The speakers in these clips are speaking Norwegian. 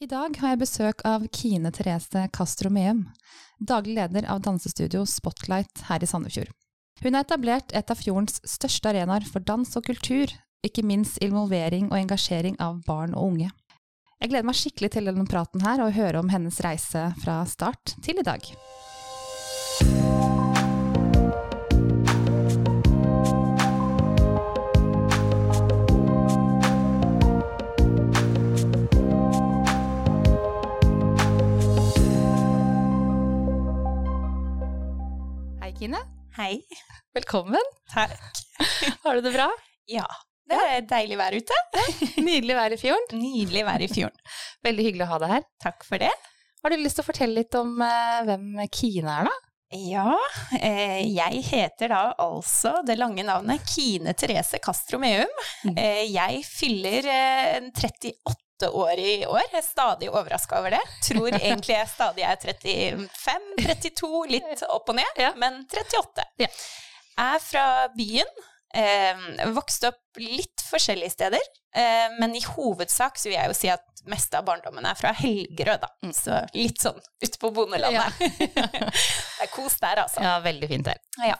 I dag har jeg besøk av Kine Therese Castro Meum, daglig leder av dansestudio Spotlight her i Sandefjord. Hun har etablert et av fjordens største arenaer for dans og kultur, ikke minst involvering og engasjering av barn og unge. Jeg gleder meg skikkelig til denne praten her og høre om hennes reise fra start til i dag. Kine. Hei. Velkommen. Takk. Har du det bra? Ja, det er deilig vær ute. Nydelig vær i fjorden. Nydelig vær i fjorden. Veldig hyggelig å ha deg her. Takk for det. Har du lyst til å fortelle litt om eh, hvem Kine er, da? Ja, eh, jeg heter da altså det lange navnet Kine Therese Castro Meum. Mm. Eh, jeg fyller eh, 38 år i år. Jeg er stadig overraska over det. Tror egentlig jeg stadig er 35-32, litt opp og ned, Ja. men 38. Ja. Er fra byen. Eh, vokste opp litt forskjellige steder, eh, men i hovedsak så vil jeg jo si at meste av barndommen er fra Helgerød, da. Mm. Så litt sånn ute på bondelandet. det er kos der, altså. Ja, veldig fint der. Ja.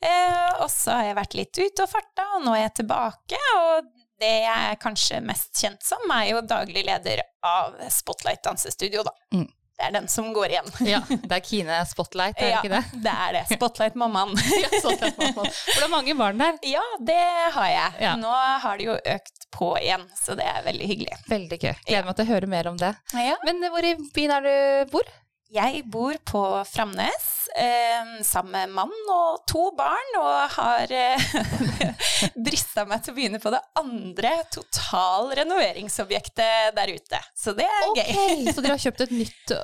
Eh, og så har jeg vært litt ute og farta, og nå er jeg tilbake. Og det jeg er kanskje mest kjent som, er jo daglig leder av Spotlight dansestudio, da. Mm. Det er den som går igjen. Ja, det er Kine Spotlight, er det Ja, ikke det? det er det. Spotlight-mammaen. Ja, er det. For det er mange barn der. ja, det har jeg. Ja. Nå har det jo økt på igjen, så det er veldig hyggelig. Veldig gøy. Gleder meg til å høre mer om det. Ja. Men hvor i byen er du bor? Jeg bor på Framnes eh, sammen med mann og to barn, og har eh, brista meg til å begynne på det andre totalrenoveringsobjektet der ute. Så det er Ok, gøy. Så dere har kjøpt et nytt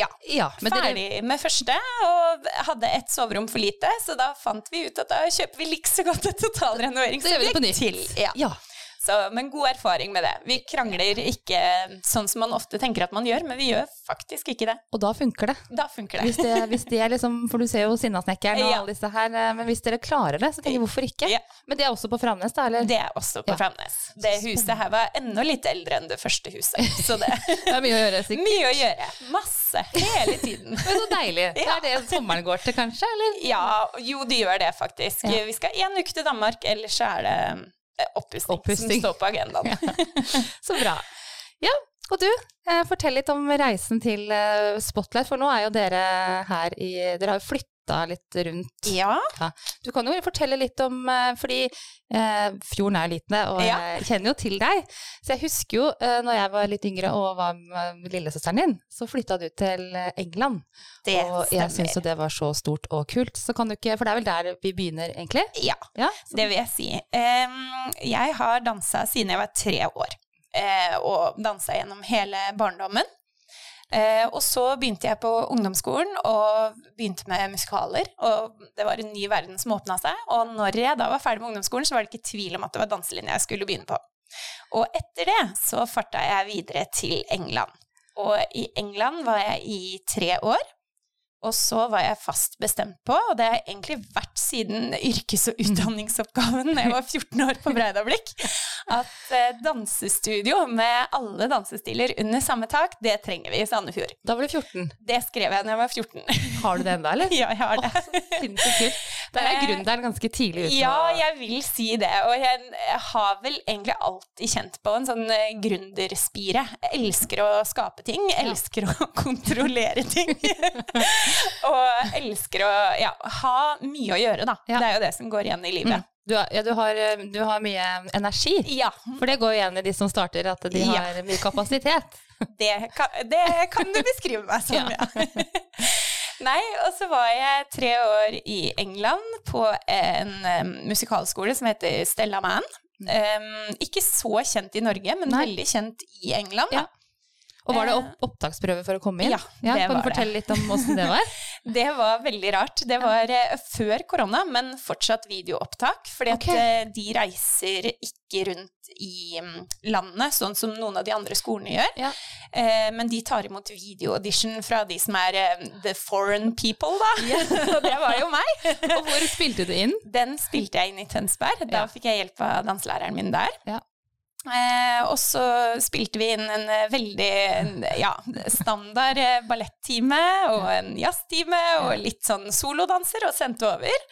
Ja, Ja, men dere Ferdig med første, og hadde et soverom for lite, så da fant vi ut at da kjøper vi like så godt et totalrenoveringsobjekt til. Ja. Ja. Så, men god erfaring med det. Vi krangler ikke sånn som man ofte tenker at man gjør, men vi gjør faktisk ikke det. Og da funker det. Da funker det. Hvis det, hvis det er liksom, For du ser jo Sinnasnekkeren og Ja. alle disse her, eh, men hvis dere klarer det, så tenker jeg hvorfor ikke? Ja. Men det er også på Framnes, da? Eller? Det er også på Ja. Framnes. Det huset her var enda litt eldre enn det første huset, så det Det er mye å gjøre, sikkert. Mye å gjøre. Masse. Hele tiden. Men så deilig. Det er det sommeren går til, kanskje? Eller? Ja, jo, det gjør det faktisk. Vi skal en uke til Danmark, ellers så er det eh, oppussing, som står på agendaen. Så bra. Ja, og du, eh, fortell litt om reisen til eh, Spotlight, for nå er jo dere her i Dere har jo flytta litt rundt. Ja. Du kan jo fortelle litt om eh, Fordi eh, fjorden er liten, og Ja. jeg kjenner jo til deg. Så jeg husker jo eh, når jeg var litt yngre og var med lillesøsteren din, så flytta du til eh, England. Det og jeg syns jo det var så stort og kult. Så kan du ikke For det er vel der vi begynner, egentlig? Ja, Ja. det vil jeg si. Um, jeg har dansa siden jeg var tre år, eh, og dansa gjennom hele barndommen. Eh, og så begynte jeg på ungdomsskolen og begynte med musikaler. Og det var en ny verden som åpna seg. Og når jeg da var ferdig med ungdomsskolen, så var det ikke tvil om at det var danselinja jeg skulle begynne på. Og etter det så farta jeg videre til England. Og i England var jeg i tre år. Og så var jeg fast bestemt på, og det har jeg egentlig vært siden yrkes- og utdanningsoppgaven da jeg var 14 år på Breidablikk, at eh, dansestudio med alle dansestiler under samme tak, det trenger vi i Sandefjord. Da var du 14. Det skrev jeg da jeg var 14. Har du det enda, eller? ja, jeg har det. Oh, sinnssykt kult. Der er gründeren ganske tidlig ute. Ja, jeg vil si det. Og jeg har vel egentlig alltid kjent på en sånn eh, gründerspire. Jeg elsker å skape ting, elsker å kontrollere ting. og elsker å ja, ha mye å gjøre, da. Ja. Det er jo det som går igjen i Mm. livet. Du, har, ja, du, har, eh, du har mye energi. Ja, For det går igjen i de som starter, at de Ja. har mye kapasitet. det kan, det kan du beskrive meg som, Ja. Nei, og så var jeg tre år i England på en um, musikalskole som heter Stella Man. Um, ikke så kjent i Norge, men Nei. veldig kjent i England. Ja. Og var det opp opptaksprøve for å komme inn? Ja, det kan var du fortelle litt om åssen det var? Det var veldig rart. Det var eh, før korona, men fortsatt videoopptak. Fordi okay. at eh, de reiser ikke rundt i mm, landet, sånn som noen av de andre skolene gjør. Ja. Eh, men de tar imot videoaudition fra de som er eh, the foreign people, da. Og det var jo meg. Og hvor spilte du inn? Den spilte jeg inn i Tønsberg. Da Ja. fikk jeg hjelp av danselæreren min der. Ja. Eh, og så spilte vi inn en eh, veldig ja, standard eh, ballettime og en jazztime og litt sånn solodanser, og sendte over.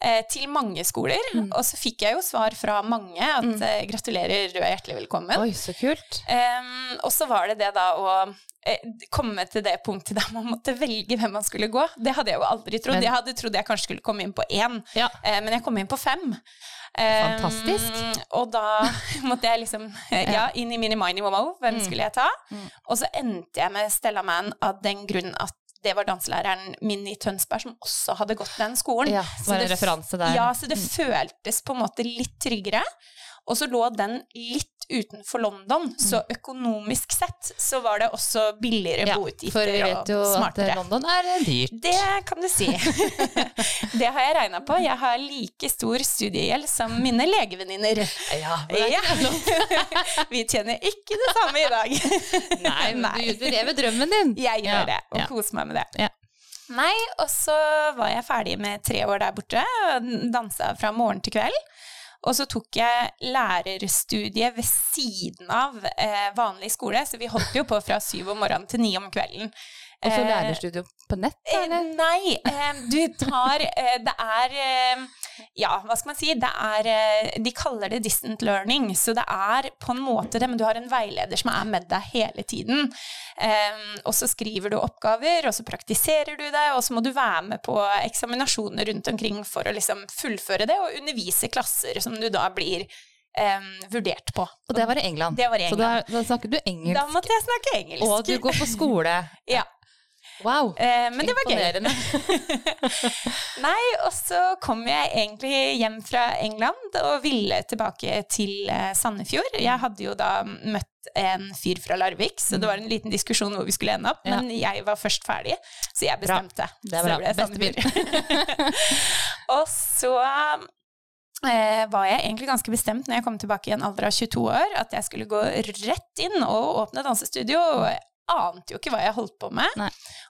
Eh, til mange skoler. Mm. Og så fikk jeg jo svar fra mange at Mm. eh, gratulerer, du er hjertelig velkommen. Oi, så kult. Um, og så var det det da å eh, komme til det punktet der man måtte velge hvem man skulle gå. Det hadde jeg jo aldri trodd. Men- jeg hadde trodd jeg kanskje skulle komme inn på én, Ja. men jeg kom inn på fem. Fantastisk. Fantastisk. og da måtte jeg liksom Ja, inn i Mini Mini Momo. Hvem Mm. skulle jeg ta? Mm. Og så endte jeg med Stella Man av den grunn at det var danselæreren min i Tønsberg som også hadde gått den skolen. Ja, Så det referanse der. Ja, så det føltes på en måte litt tryggere. Og så lå den litt utenfor London, så økonomisk sett så var det også billigere Mm. Ja, boutgifter for vi vet jo og at smartere. London er eh, dyrt. Det kan du si. det har jeg regna på. Jeg har like stor studiegjeld som mine legevenninner. Ja, Ja. Vi tjener ikke det samme i dag. Nei, men Nei. Du, du lever drømmen din. Jeg gjør Ja, det, og ja. koser meg med det. Ja. Nei, og så var jeg ferdig med tre år der borte, og dansa fra morgen til kveld. Og så tok jeg lærerstudiet ved siden av eh, vanlig skole, så vi holdt jo på fra syv om morgenen til ni om kvelden. Og så Eh, lærerstudio på nett, Eh, eller? Nei, eh, du tar eh, Det er eh, Ja, hva skal man si? Det er eh, De kaller det distant learning, så det er på en måte det, men du har en veileder som er med deg hele tiden. Eh, og så skriver du oppgaver, og så praktiserer du det, og så må du være med på eksaminasjoner rundt omkring for å liksom fullføre det, og undervise klasser som du da blir Um, vurdert på. Og det var i England. Det var i England. Så da, da snakker du engelsk. Da måtte jeg snakke engelsk. Og du går på skole. Ja. Wow. Eh, men det var gøy. Nei, og så kom jeg egentlig hjem fra England og ville tilbake til eh, Sandefjord. Jeg hadde jo da møtt en fyr fra Larvik, så det var en liten diskusjon hvor vi skulle ende opp, Ja. men jeg var først ferdig, så jeg Bra. bestemte. Det er bra. ble Beste Sandefjord. og så eh, var jeg egentlig ganske bestemt når jeg kom tilbake i en alder av 22 år, at jeg skulle gå rett inn og åpne dansestudio. og jeg ante jo ikke hva jeg holdt på med. Nei.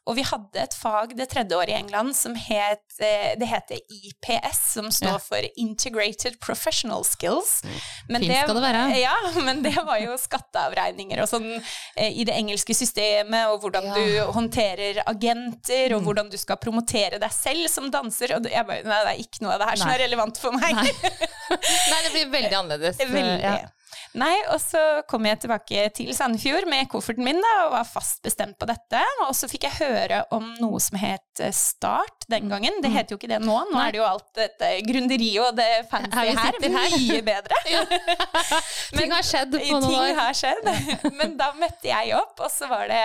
Og vi hadde et fag det tredje året i England som het eh, Det heter IPS, som står Ja. for Integrated Professional Skills. Men Fint skal det være. Ja, men det var jo skatteavregninger og sånn eh, i det engelske systemet, og hvordan Ja. du håndterer agenter, og Mm. hvordan du skal promotere deg selv som danser. Og jeg bare, nei, det er ikke noe av det her som er relevant for meg. Nei. Nei, det blir veldig annerledes. Veldig. Ja. Nei, og så kom jeg tilbake til Sandefjord med kofferten min da, og var fast bestemt på dette. Og så fikk jeg høre om noe som het eh, Start den gangen. Det heter jo ikke det nå. Nå Mm. Er det jo alt dette grunderiet og det fancy Her. Mye bedre. Ting har skjedd på noen år. Ting har skjedd. Men da møtte jeg opp, og så var det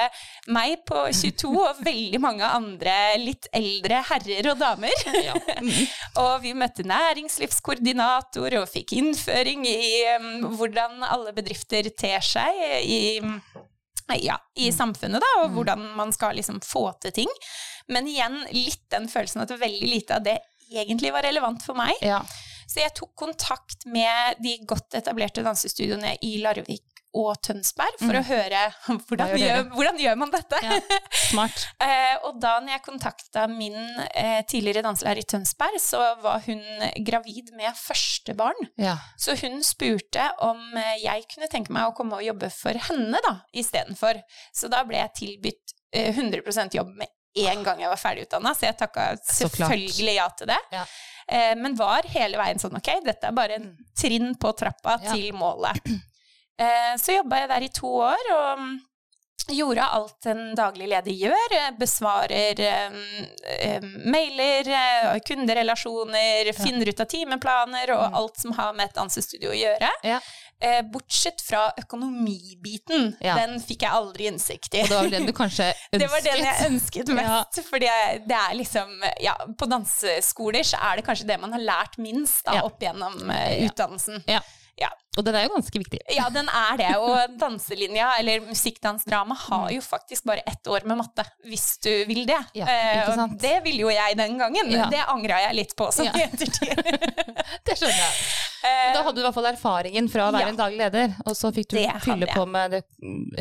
meg på 22 og veldig mange andre litt eldre herrer og damer. Ja. Mm. Og vi møtte næringslivskoordinator og fikk innføring i um, hvordan alle bedrifter ter seg i, ja, i Mm. samfunnet, da, og hvordan man skal liksom få til ting. Men igjen litt den følelsen at veldig lite av det egentlig var relevant for meg. Ja. Så jeg tok kontakt med de godt etablerte dansestudioene i Larvik og Tønsberg for å høre hvordan Mm. Gjør gjør, hvordan gjør man dette. Ja. Smart. Eh, og da når jeg kontakta min eh, tidligere danselærer i Tønsberg, så var hun gravid med første barn. Ja. Så hun spurte om eh, jeg kunne tenke meg å komme og jobbe for henne da, istedenfor. Så da ble jeg tilbudt eh, 100% jobb med en gang jeg var ferdig utdanna, så jeg takka selvfølgelig ja til det. Ja. Eh, men var hele veien sånn ok, dette er bare en trinn på trappa Ja. til målet. Eh, så jobba jeg der i to år, og mm, gjorde alt en daglig leder gjør. eh, Besvarer eh, eh, mailer, eh, kunderelasjoner, finner ut av timeplaner og Mm. alt som har med et dansestudio å gjøre. Ja. Eh, bortsett fra økonomibiten. Ja. Den fikk jeg aldri innsikt i. Og det var den du kanskje ønsket? Det var den jeg ønsket Ja. mest. Fordi jeg- det er liksom Ja, på danseskoler så er det kanskje det man har lært minst da, Ja. opp gjennom eh, utdannelsen. Ja. Ja. Og den er jo ganske viktig. Ja, den er det. Og danselinja, eller musikkdansdrama, har jo faktisk bare ett år med matte, hvis du vil det. Ja, Eh, og det ville jo jeg den gangen. Ja. Det angra jeg litt på som Ja. i ettertid. Det skjønner jeg. Eh, Da hadde du i hvert fall erfaringen fra å være Ja. en daglig leder, og så fikk du fylle på med det,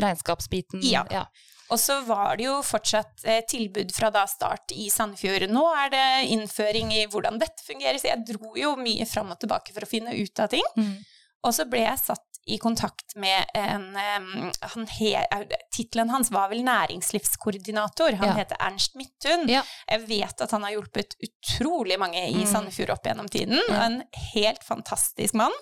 regnskapsbiten. Ja. ja. Og så var det jo fortsatt eh, tilbud fra da start i Sandefjord. Nå er det innføring i hvordan dette fungerer, så jeg dro jo mye fram og tilbake for å finne ut av ting. Mm. Og så ble jeg satt i kontakt med en um, Tittelen hans var vel næringslivskoordinator. Han Ja. heter Ernst Midthun. Ja. Jeg vet at han har hjulpet utrolig mange i Mm. Sandefjord opp gjennom tiden. Og en helt fantastisk mann.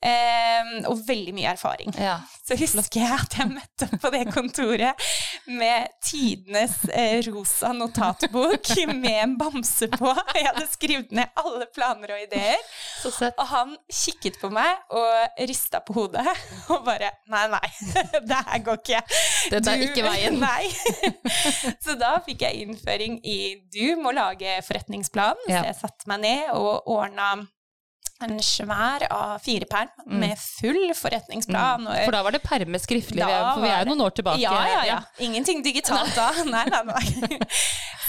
Eh, og veldig mye erfaring. Ja. Så husker jeg at jeg møtte opp på det kontoret med tidenes eh, rosa notatbok med en bamse på. Jeg hadde skrevet ned alle planer og ideer. Så. Og han kikket på meg og rista på hodet og bare Nei, nei, det her går ikke. Dette er ikke veien. Nei. Så da fikk jeg innføring i du må lage forretningsplan. Ja. Så jeg satte meg ned og ordna en svær A4-perm Mm. med full forretningsplan. Mm. For da var det perme skriftlig, for vi er jo noen år tilbake. ja, ja, ja. Ingenting digitalt da. Nei, nei, nei.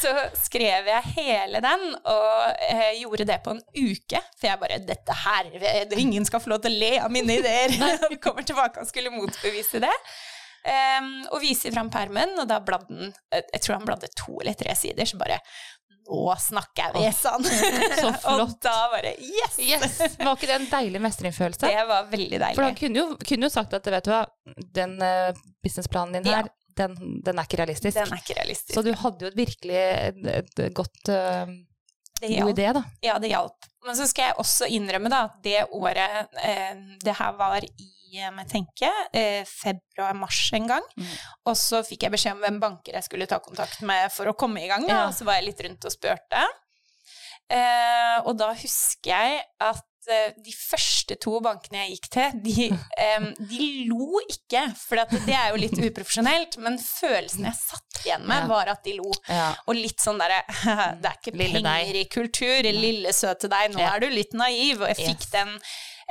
Så skrev jeg hele den, og eh, gjorde det på en uke. For jeg bare Dette her Ingen skal få lov til å le av mine ideer. Vi kommer tilbake og skulle motbevise det. Um, og viser fram permen, og da bladde den eh, Jeg tror han bladde to eller tre sider, så bare Nå snakker jeg, sånn. Så så og da bare Yes! Yes! Var ikke det en deilig mestringsfølelse? Det var veldig deilig. For han kunne jo, kunne jo sagt at vet du hva, den eh, businessplanen din her, den, den er ikke realistisk. Den er ikke realistisk. Så du hadde jo et virkelig et godt uh, god idé, da. Ja, det hjalp. Men så skal jeg også innrømme da, at det året eh, Det her var i eh, må jeg tenke, eh, februar-mars en gang. Mm. Og så fikk jeg beskjed om hvem banker jeg skulle ta kontakt med for å komme i gang. Ja. Og så var jeg litt rundt og spurte. Eh, og da husker jeg at eh, de første to bankene jeg gikk til, de, em, de lo ikke. For det er jo litt uprofesjonelt, men følelsen jeg satt igjen med, var at de lo. Ja. Og litt sånn derre Det er ikke Lille deg. penger i kultur, lille søte deg, nå Ja. er du litt naiv. Og jeg fikk Yes. den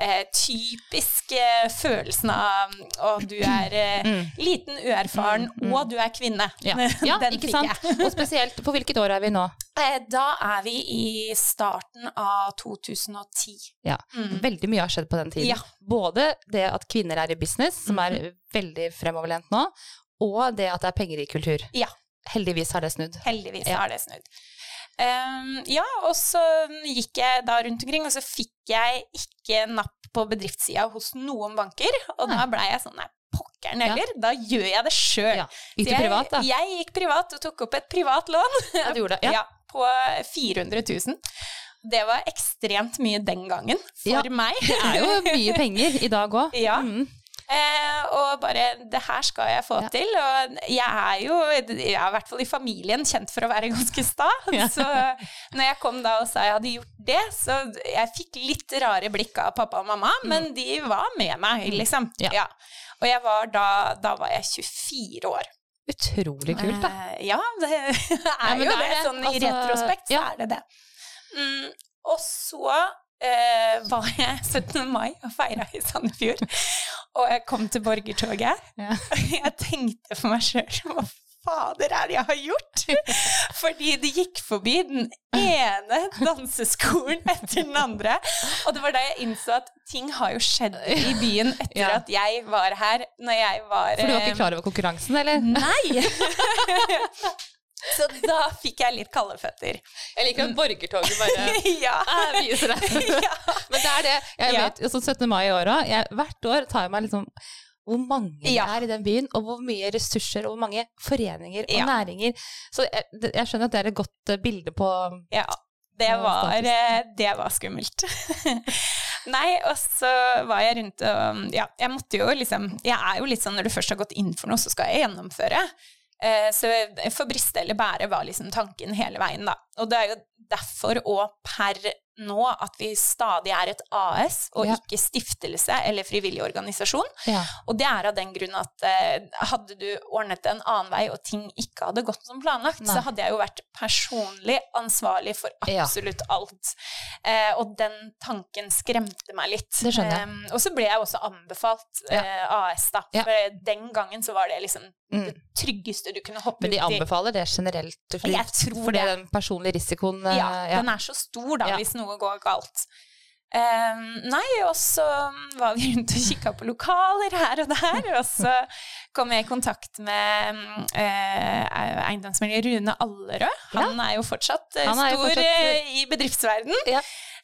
eh, typiske følelsen av å, du er eh, Mm. liten, uerfaren, og du er kvinne. Ja, ja ikke sant? Og spesielt, på hvilket år er vi nå? Eh, Da er vi i starten av 2010. Ja. Mm. Veldig mye har skjedd på den tiden. Ja. Både det at kvinner er i business, som er veldig fremoverlent nå, og det at det er penger i kultur. Ja. Heldigvis har det snudd. Heldigvis Ja. har det snudd. Ehm, ja, og så gikk jeg da rundt omkring, og så fikk jeg ikke napp på bedriftssida hos noen banker. Og da blei jeg sånn nei, pokkeren Ja. heller, da gjør jeg det sjøl. Ja. Gikk du privat, da? Jeg gikk privat og tok opp et privat lån. Ja, du gjorde det. Ja. på 400 000. Det var ekstremt mye den gangen for Ja. meg. Det er jo mye penger i dag òg. Ja. Mm. Eh, og bare Det her skal jeg få Ja. til. Og jeg er jo, jeg er i hvert fall i familien, kjent for å være ganske sta. Ja. Så når jeg kom da og sa jeg hadde gjort det, så jeg fikk litt rare blikk av pappa og mamma, men de var med meg, liksom. Mm. Ja. Ja. Og jeg var da Da var jeg 24 år. Utrolig kult, da. Eh, ja, det er jo det det. Sånn. Sånn i Altså, retrospekt så er det det. Mm, og så eh, var jeg 17. mai og feira i Sandefjord. Og jeg kom til borgertoget. Ja. Jeg tenkte for meg sjøl hva fader er det jeg har gjort? Fordi det gikk forbi den ene danseskolen etter den andre. Og det var da jeg innså at ting har jo skjedd i byen etter Ja. at jeg var her. Når jeg var For du var eh, ikke klar over konkurransen, eller? Nei! Så da fikk jeg litt kalde føtter. Jeg liker at borgertoget bare ja. Viser det. ja. Men det er det. Jeg Ja. vet, sånn 17. mai i år òg. Hvert år tar jeg meg liksom hvor mange det Ja. er i den byen, og hvor mye ressurser og hvor mange foreninger og Ja. næringer. Så jeg, jeg skjønner at det er et godt eh, bilde på ja. Det Ja, var, eh, det var skummelt. Nei, og så var jeg rundt og Ja, jeg måtte jo liksom Jeg er jo litt sånn når du først har gått inn for noe, så skal jeg gjennomføre. Eh, Så for briste eller bære var liksom tanken hele veien, da. Og det er jo derfor og per nå at vi stadig er et AS og Ja. ikke stiftelse eller frivillig organisasjon. ja. Og det er av den grunn at eh, hadde du ordnet det en annen vei, og ting ikke hadde gått som planlagt, Nei. så hadde jeg jo vært personlig ansvarlig for Ja. absolutt alt. Eh, og den tanken skremte meg litt. Det skjønner jeg. Eh, og så ble jeg også anbefalt eh, AS, da. Ja. For den gangen så var det liksom. Det tryggeste du kunne hoppe Men de anbefaler det generelt? Fordi, Jeg tror fordi det. den personlige risikoen eh, Ja, ja. den er så stor da, Ja. hvis noe går galt. Um, nei, og så var vi rundt og kikka på lokaler her og der, og så kom jeg i kontakt med uh, eh, eiendomsmelder Rune Allerød. Han er jo fortsatt uh, er jo stor fortsatt- Uh, i bedriftsverden.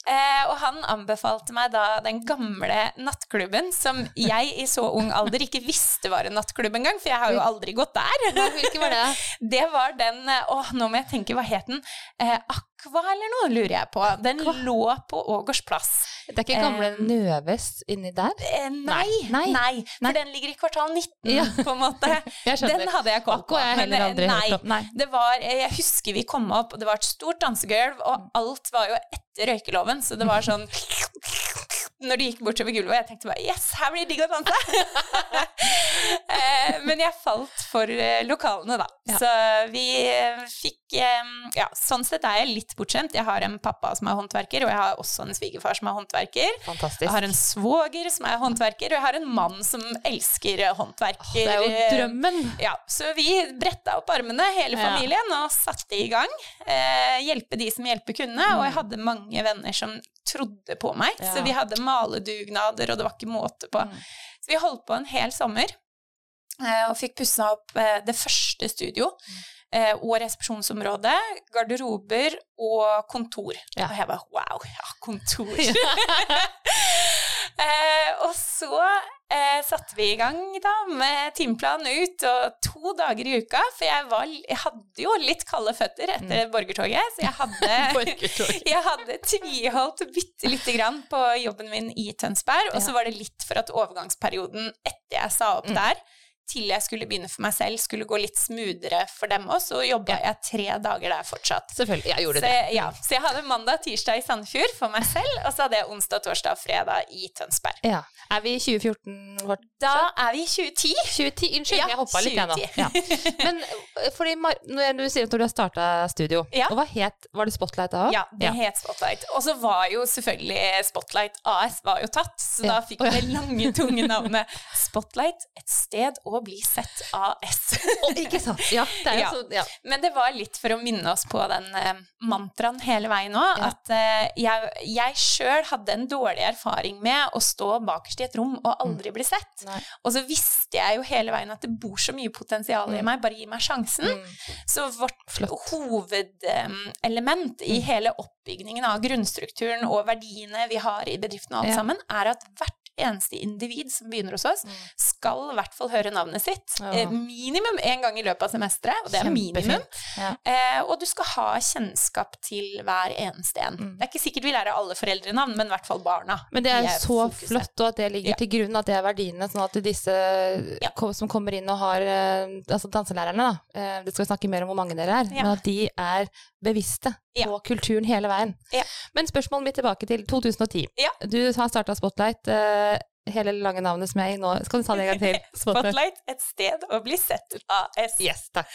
Eh, og han anbefalte meg da den gamle nattklubben som jeg i så ung alder ikke visste var en nattklubb engang, for jeg har jo aldri gått der. Hvilken var det? Det var den eh, Å, nå må jeg tenke, hva het den? Eh, Aqua eller noe, lurer jeg på. Den Hva? lå på Ågårds plass. Det er ikke gamle Eh, Nøves inni der? Eh, nei, Nei, nei, for Nei. den ligger i kvartal 19, Ja. på en måte. Den hadde jeg kommet på. Jeg men, eh, aldri nei. hørt om. Nei. Det var, eh, jeg husker vi kom opp, og det var et stort dansegulv, og alt var jo etter røykeloven, så det var sånn Når de gikk bortover gulvet, og jeg tenkte bare Yes, her blir det digg å danse! Eh, Men jeg falt for eh, lokalene, da. Ja. Så vi eh, fikk Ja, sånn sett er jeg litt bortskjemt. Jeg har en pappa som er håndverker, og jeg har også en svigerfar som er håndverker. Fantastisk. Jeg har en svoger som er håndverker, og jeg har en mann som elsker håndverker. det er jo drømmen. ja, så vi bretta opp armene, hele familien, og satte i gang. Eh, hjelpe de som hjelpe kunne. Og jeg hadde mange venner som trodde på meg. Ja. Så vi hadde maledugnader, og det var ikke måte på. Mm. Så vi holdt på en hel sommer. eh, Og fikk pussa opp eh, det første studio. Mm. eh, Og resepsjonsområdet, garderober og kontor. Ja. Og jeg bare wow, ja, kontor. Eh, og så eh, satte vi i gang da med timeplanen ut, og to dager i uka. For jeg, var, jeg hadde jo litt kalde føtter etter borgertoget, så jeg hadde, jeg hadde tviholdt bitte lite grann på jobben min i Tønsberg. Og så var det litt for at overgangsperioden etter jeg sa opp der, til jeg skulle begynne for meg selv, skulle gå litt smoothere for dem òg, så jobba jeg tre dager der fortsatt. Selvfølgelig. Jeg gjorde Så, det. ja, så jeg hadde mandag, tirsdag i Sandefjord for meg selv, og så hadde jeg onsdag, torsdag og fredag i Tønsberg. Ja. Er vi i 2014 vårt? Da er vi i 2010. 2010, unnskyld, Ja, jeg hoppa litt jeg nå. Ja. Men eh, fordi når du sier at du har starta studio, Ja. og hva het Var det Spotlight da òg? Ja, det het Spotlight. Og så var jo selvfølgelig Spotlight AS var jo tatt, så da fikk det lange, tunge navnet Spotlight, et sted å bli sett AS. Ikke sant? Ja, det er jo Ja. så ja. Men det var litt for å minne oss på den eh, mantraen hele veien òg, Ja. at eh, jeg, jeg sjøl hadde en dårlig erfaring med å stå bakerst i et rom og aldri bli sett. Nei. Og så visste jeg jo hele veien at det bor så mye potensial i meg, bare gi meg sjansen. Mm. Så vårt Flott. hovedelement i hele oppbyggingen av grunnstrukturen og verdiene vi har i bedriften og alt sammen, er at hvert eneste individ som begynner hos oss, skal i hvert fall høre navnet sitt. Ja. Eh, minimum én gang i løpet av semesteret, og det er minimum. Ja. Eh, og du skal ha kjennskap til hver eneste en. Mm. Det er ikke sikkert vi lærer alle foreldrenavn, men i hvert fall barna. Men det er De så fokuset. flott, og at det ligger Ja. til grunn, at det er verdiene, sånn at disse som kommer inn og har eh, Altså danselærerne, da. eh, Det skal vi snakke mer om hvor mange dere er, men at de er bevisste Ja. og kulturen hele veien. Ja. Men spørsmålet mitt tilbake til 2010. Ja. Du har starta Spotlight. Hele lange navnet som jeg nå. Skal du ta det en gang til? Spotlight, et sted å bli sett. AS. Yes, takk.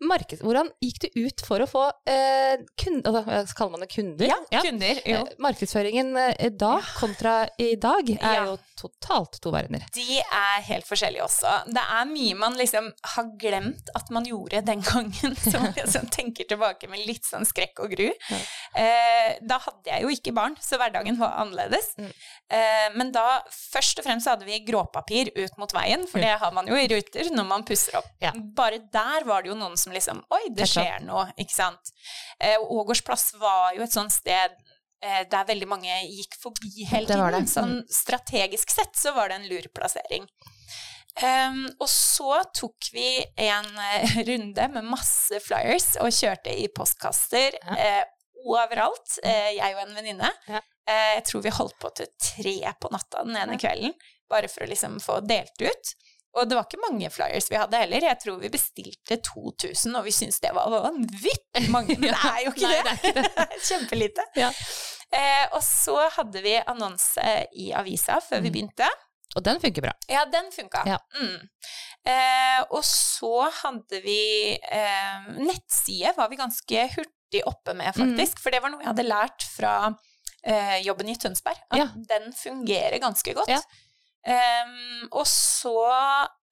Markeds, hvordan gikk du ut for å få eh, kunder, altså, kaller man det kunder? Ja, kunder. Jo. Eh, Markedsføringen eh, da kontra i dag er Ja. jo totalt to verdener. De er helt forskjellige også. Det er mye man liksom har glemt at man gjorde den gangen, som sånn tenker tilbake med litt sånn skrekk og gru. Eh, da hadde jeg jo ikke barn, så hverdagen var annerledes. Mm. Eh, men da, først og fremst hadde vi gråpapir ut mot veien, for det har man jo i ruter når man pusser opp. Ja. Bare der var det jo noen som liksom Oi, det skjer noe, ikke sant. Eh, Ågårds plass var jo et sånt sted eh, der veldig mange gikk forbi hele tiden. Sånn strategisk sett så var det en lurplassering. Um, og så tok vi en eh, runde med masse flyers og kjørte i postkaster Ja. uh, overalt, uh, jeg og en venninne. Ja. Eh, jeg tror vi holdt på til tre på natta den ene kvelden, bare for å liksom få delt ut. Og det var ikke mange flyers vi hadde heller. Jeg tror vi bestilte 2000, og vi syntes det var vanvittig mange. Men det er jo ikke Nei, det. det er. Kjempelite. Ja. Eh, og så hadde vi annonse i avisa før vi Mm. begynte. Og den funker bra. Ja, den funka. Ja. Mm. Eh, og så hadde vi eh, Nettside var vi ganske hurtig oppe med, Mm. faktisk. For det var noe jeg hadde lært fra eh, jobben i Tønsberg. At Ja. den fungerer ganske godt. Ja. Um, og så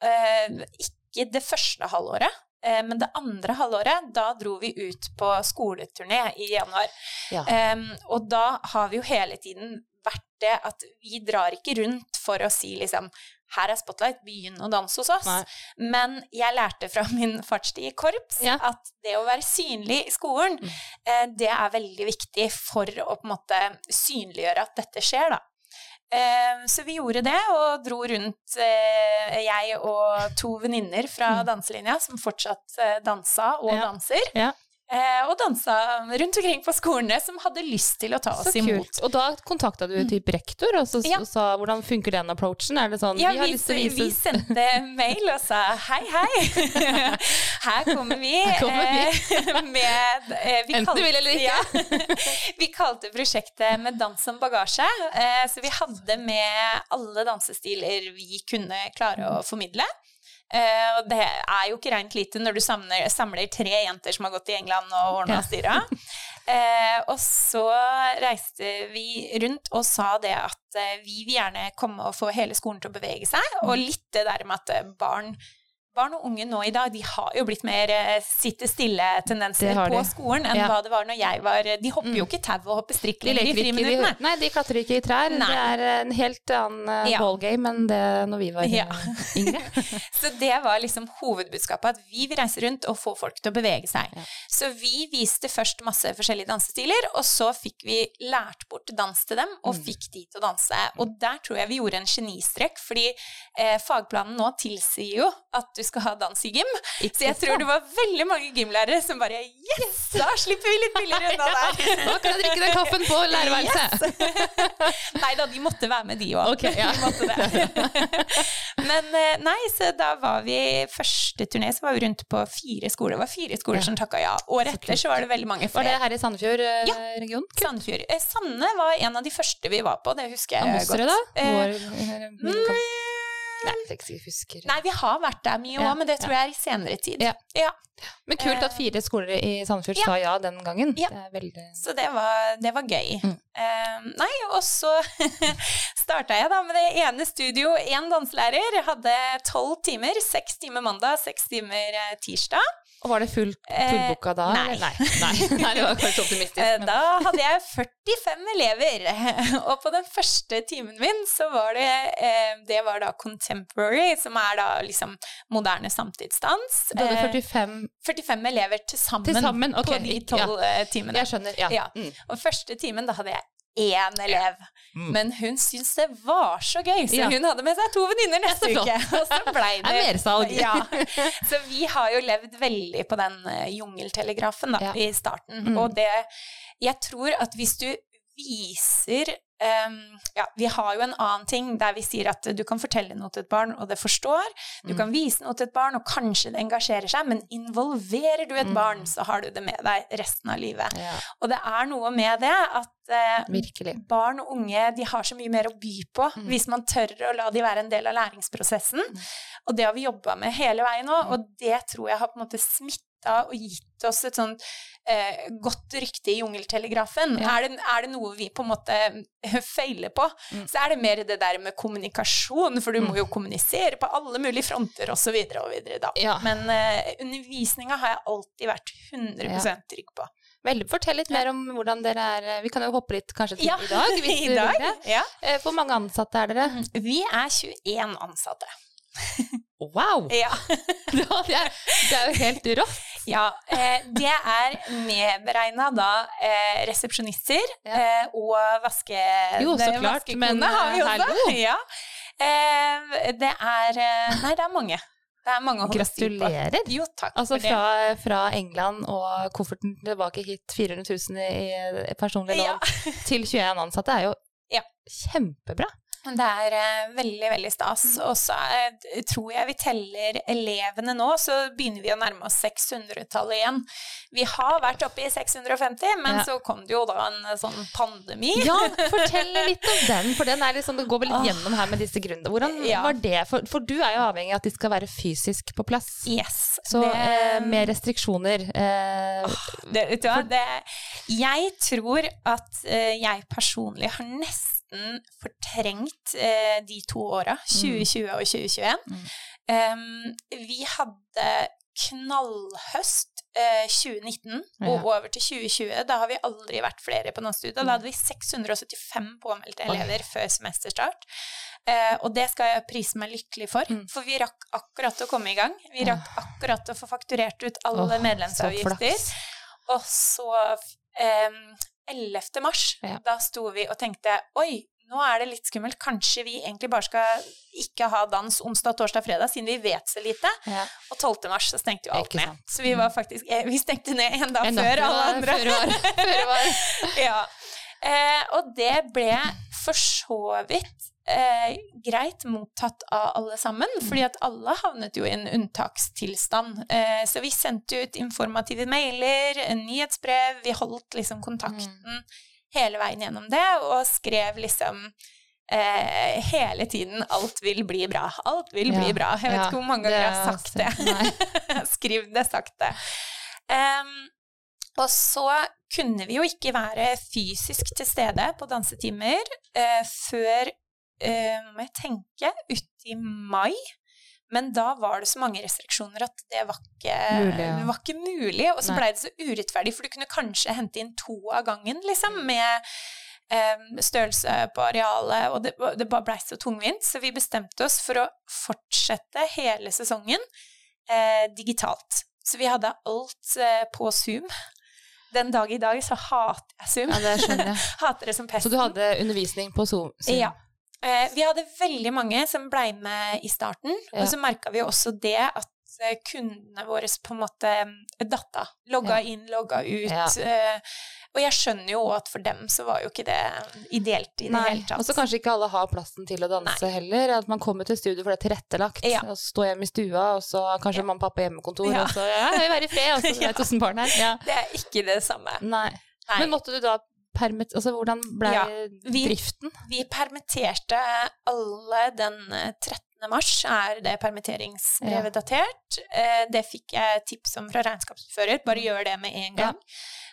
uh, Ikke det første halvåret. uh, Men det andre halvåret, da dro vi ut på skoleturné i januar. Ja. Um, og da har vi jo hele tiden vært det at vi drar ikke rundt for å si liksom her er Spotlight, begynn å danse hos oss. Nei. Men jeg lærte fra min fartstid i korps Ja. at det å være synlig i skolen, Mm. eh, det er veldig viktig for å på en måte synliggjøre at dette skjer, da. Eh, Så vi gjorde det, og dro rundt, eh, jeg og to venninner fra danselinja, som fortsatt eh, dansa og Mm. Ja. danser. Ja. Eh, Og dansa rundt omkring på skolene som hadde lyst til å ta Så oss imot. kult. Og da kontakta du typ rektor og så, Ja. og sa hvordan funker den approachen? Er det sånn Ja, vi har vi, vi sendte mail og sa hei, hei. Her kommer vi. kommer vi. eh, med eh, vi Enten du vil eller ikke. Ja, vi kalte prosjektet Med dans som bagasje. Så vi hadde med alle dansestiler vi kunne klare å formidle. Eh, og det er jo ikke rent lite når du samler, samler tre jenter som har gått i England og ordna Ja. og styra. Eh, og så reiste vi rundt og sa det at eh, vi vil gjerne komme og få hele skolen til å bevege seg, og Mm. litt det der med at barn Barn og unge nå i dag de har jo blitt mer eh, sitte stille-tendenser på skolen enn Ja. hva det var når jeg var De hopper jo ikke tau og hopper strikk lenger i friminuttene. nei, de klatrer ikke i trær. Nei. Det er en helt annen eh, Ja. ballgame enn det når vi var Ja. eh, yngre. Så det var liksom hovedbudskapet, at vi vil reise rundt og få folk til å bevege seg. Så vi viste først masse forskjellige dansestiler, og så fikk vi lært bort dans til dem, og Mm. fikk de til å danse. Og der tror jeg vi gjorde en genistrek, fordi eh, fagplanen nå tilsier jo at du skal ha dans i gym. Så jeg tror det var veldig mange gymlærere som bare Yes! Da slipper vi litt billigere unna der. Nå kan jeg drikke den kaffen på lærerværelset. Nei da, de måtte være med, de òg. Okay, ja. Men eh, nei, så da var vi første turné, så var vi rundt på fire skoler. Det var fire skoler Ja. som takka ja. Året etter så var det veldig mange flere. Var det her i Sandefjord-regionen? Ja, Sandefjord. Sandefjord Sanne var en av de første vi var på, det husker jeg Amosere, godt. da? Eh, Vår, mm, Nei, jeg husker. Nei, vi har vært der mye òg, Ja, men det tror jeg er i senere tid. Ja. Ja, Men kult at fire skoler i Sandefjord Ja. sa ja den gangen. Ja. Det er veldig Så det var, det var gøy. Mm. Eh, nei, og så starta jeg da med det ene studio. Én danselærer. Jeg hadde tolv timer. Seks timer mandag, seks timer eh, tirsdag. Og var det full, Eh, fullbooka da? nei. Nei. Nei. nei, det var kanskje optimistisk. Eh, Men. Da hadde jeg 45 elever, og på den første timen min så var det eh, Det var da contemporary, som er da liksom moderne samtidsdans. Du hadde Eh, 45 45 elever til sammen, okay. på de tolv ja. timene. Jeg skjønner. Ja. Ja. Mm. Og første timen, da hadde jeg én elev. Mm. Men hun syntes det var så gøy, så Ja. hun hadde med seg to venninner neste uke. Og så blei Det er det mersalg. ja. Så vi har jo levd veldig på den eh, jungeltelegrafen da, Ja. i starten. Mm. Og det Jeg tror at hvis du viser ehm, ja, Vi har jo en annen ting der vi sier at du kan fortelle noe til et barn, og det forstår. Du Mm. kan vise noe til et barn, og kanskje det engasjerer seg, men involverer du et Mm. barn, så har du det med deg resten av livet. Ja, Og det er noe med det at eh, barn og unge de har så mye mer å by på Mm. hvis man tør å la de være en del av læringsprosessen. Og det har vi jobba med hele veien nå, Mm. og det tror jeg har på en måte smitta og gitt oss et sånt eh, godt rykte i jungeltelegrafen. Ja. Er, det, er det noe vi på en måte eh, feiler på, Mm. så er det mer det der med kommunikasjon, for du må jo kommunisere på alle mulige fronter osv. og videre da. Ja. Men eh, undervisninga har jeg alltid vært 100 trygg på. Vel, fortell litt mer om hvordan dere er Vi kan jo hoppe litt kanskje til Ja, i dag, hvis I du dag, vil det. ja. Eh, Hvor mange ansatte er dere? Vi er 21 ansatte. Wow! Ja. Det er, det er jo helt rått. Ja eh, det er medberegna da eh, resepsjonister Ja. eh, og vaske... Jo, så klart, men, har vi eh, også. Ja. Eh, det er eh, Nei, det er mange. Det er mange å holde styr på. Gratulerer. Jo, takk Altså for det. fra, fra England og kofferten tilbake hit 400 000 i i personlig lån Ja. til 21 ansatte er jo Ja. kjempebra. Det er eh, veldig, veldig stas. Mm. Og så eh, tror jeg vi teller elevene nå, så begynner vi å nærme oss 600-tallet igjen. Vi har vært oppe i 650, men Ja. så kom det jo da en eh, sånn pandemi. Ja, fortell litt om den, for den er liksom, det går vel litt gjennom her med disse gründerne. Hvordan Ja. var det? For, for du er jo avhengig av at de skal være fysisk på plass. Yes. Så det- eh, med restriksjoner eh, Det, vet du hva, det, jeg tror at eh, jeg personlig har nesten fortrengt eh, de to åra, 2020 og 2021. Mm. Um, vi hadde knallhøst eh, 2019 og Ja. over til 2020, da har vi aldri vært flere på Nanstudiet. Da hadde vi 675 påmeldte Oi. før semesterstart. Eh, og det skal jeg prise meg lykkelig for, Mm. for vi rakk akkurat å komme i gang. Vi rakk akkurat å få fakturert ut alle oh, medlemsavgifter. Og så eh, 11. mars, Ja. da sto vi og tenkte oi, nå er det litt skummelt. Kanskje vi egentlig bare skal ikke ha dans onsdag, torsdag, fredag, siden vi vet så lite. Ja. Og 12. mars så stengte jo alt ned. Så vi var faktisk eh, Vi stengte ned en dag En før alle andre. Før var. Før var. ja. eh, og det ble for så vidt eh, greit mottatt av alle sammen, fordi at alle havnet jo i en unntakstilstand. Eh, så vi sendte ut informative mailer, nyhetsbrev, vi holdt liksom kontakten hele veien gjennom det, og skrev liksom Eh, hele tiden 'alt vil bli bra'. Alt vil bli bra. Jeg vet ja, ikke hvor mange ganger jeg har sagt det. Skriv det sakte. Um, og så kunne vi jo ikke være fysisk til stede på dansetimer eh, før, må jeg tenke, uti mai. Men da var det så mange restriksjoner at det var ikke Mulig, ja. var ikke mulig. Og så blei det så urettferdig, for du kunne kanskje hente inn to av gangen, liksom, med um, størrelse på arealet, og det, det bare blei så tungvint. Så vi bestemte oss for å fortsette hele sesongen eh, digitalt. Så vi hadde alt eh, på Zoom. Den dag i dag så hater jeg Zoom. Ja, det hater det som Så du hadde undervisning på Zoom? Zoom. Ja. Eh, vi hadde veldig mange som blei med i starten, Ja. og så merka vi også det at eh, kundene våre på en måte eh, datta. Logga Ja. inn, logga ut. Ja. og jeg skjønner jo at for dem så var jo ikke det ideelt i det Nei, hele tatt. og så kanskje ikke alle har plassen til å danse heller. At man kommer til studio for det er tilrettelagt, Ja. og så står hjemme i stua, og så kanskje mamma og pappa hjemmekontor, og så ja, jeg vil være i fred, og så er det tusen barn her. Ja. Det er ikke det samme. Nei. Nei. Men måtte du da permitt... Altså, hvordan ble Ja, vi- driften? Vi permitterte alle den eh, 13. mars, er det permitteringsbrevet datert. Eh, Det fikk jeg tips om fra regnskapsfører, bare gjør det med en gang.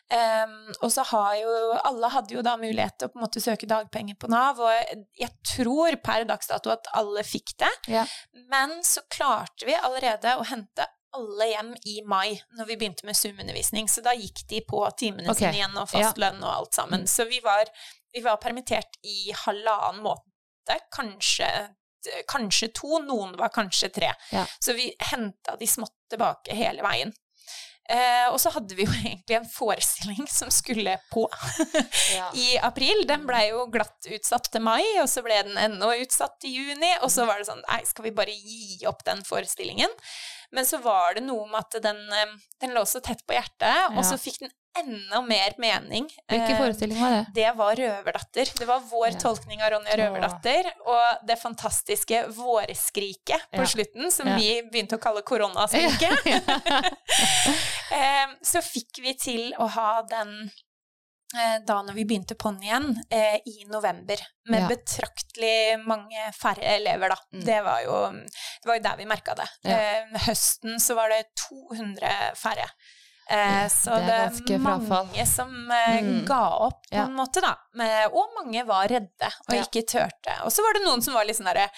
Um, og så har jo Alle hadde jo da mulighet til å på en måte søke dagpenger på Nav, og jeg tror per dags dato at alle fikk det. Ja. Men så klarte vi allerede å hente alle hjem i mai, når vi begynte med Zoom-undervisning. Så da gikk de på timene okay. sine igjen, og fast lønn og alt sammen. Så vi var, vi var permittert i halvannen måned, kanskje, kanskje to, noen var kanskje tre. Ja. Så vi henta de smått tilbake hele veien. Eh, og så hadde vi jo egentlig en forestilling som skulle på Ja. i april. Den blei jo glatt utsatt til mai, og så ble den ennå utsatt til juni. Og så var det sånn Nei, skal vi bare gi opp den forestillingen? Men så var det noe med at den, eh, den lå så tett på hjertet, og Ja. så fikk den enda mer mening. Hvilken Eh, forestilling var det? det var Røverdatter. Det var vår Ja. tolkning av Ronja Røverdatter. Og det fantastiske vårskriket på Ja. slutten, som Ja. vi begynte å kalle koronaskriket. Eh, så fikk vi til å ha den da når vi begynte på'n igjen, eh, i november. Med Ja. betraktelig mange færre elever, da. Mm. Det, var jo, det var jo der vi merka det. Ja. Eh, høsten så var det 200 færre. Eh, så det det er er, ganske frafall. mange som eh, Mm. ga opp, på Ja. en måte, da. Men, og mange var redde og ikke turte. Og så var det noen som var litt sånn derre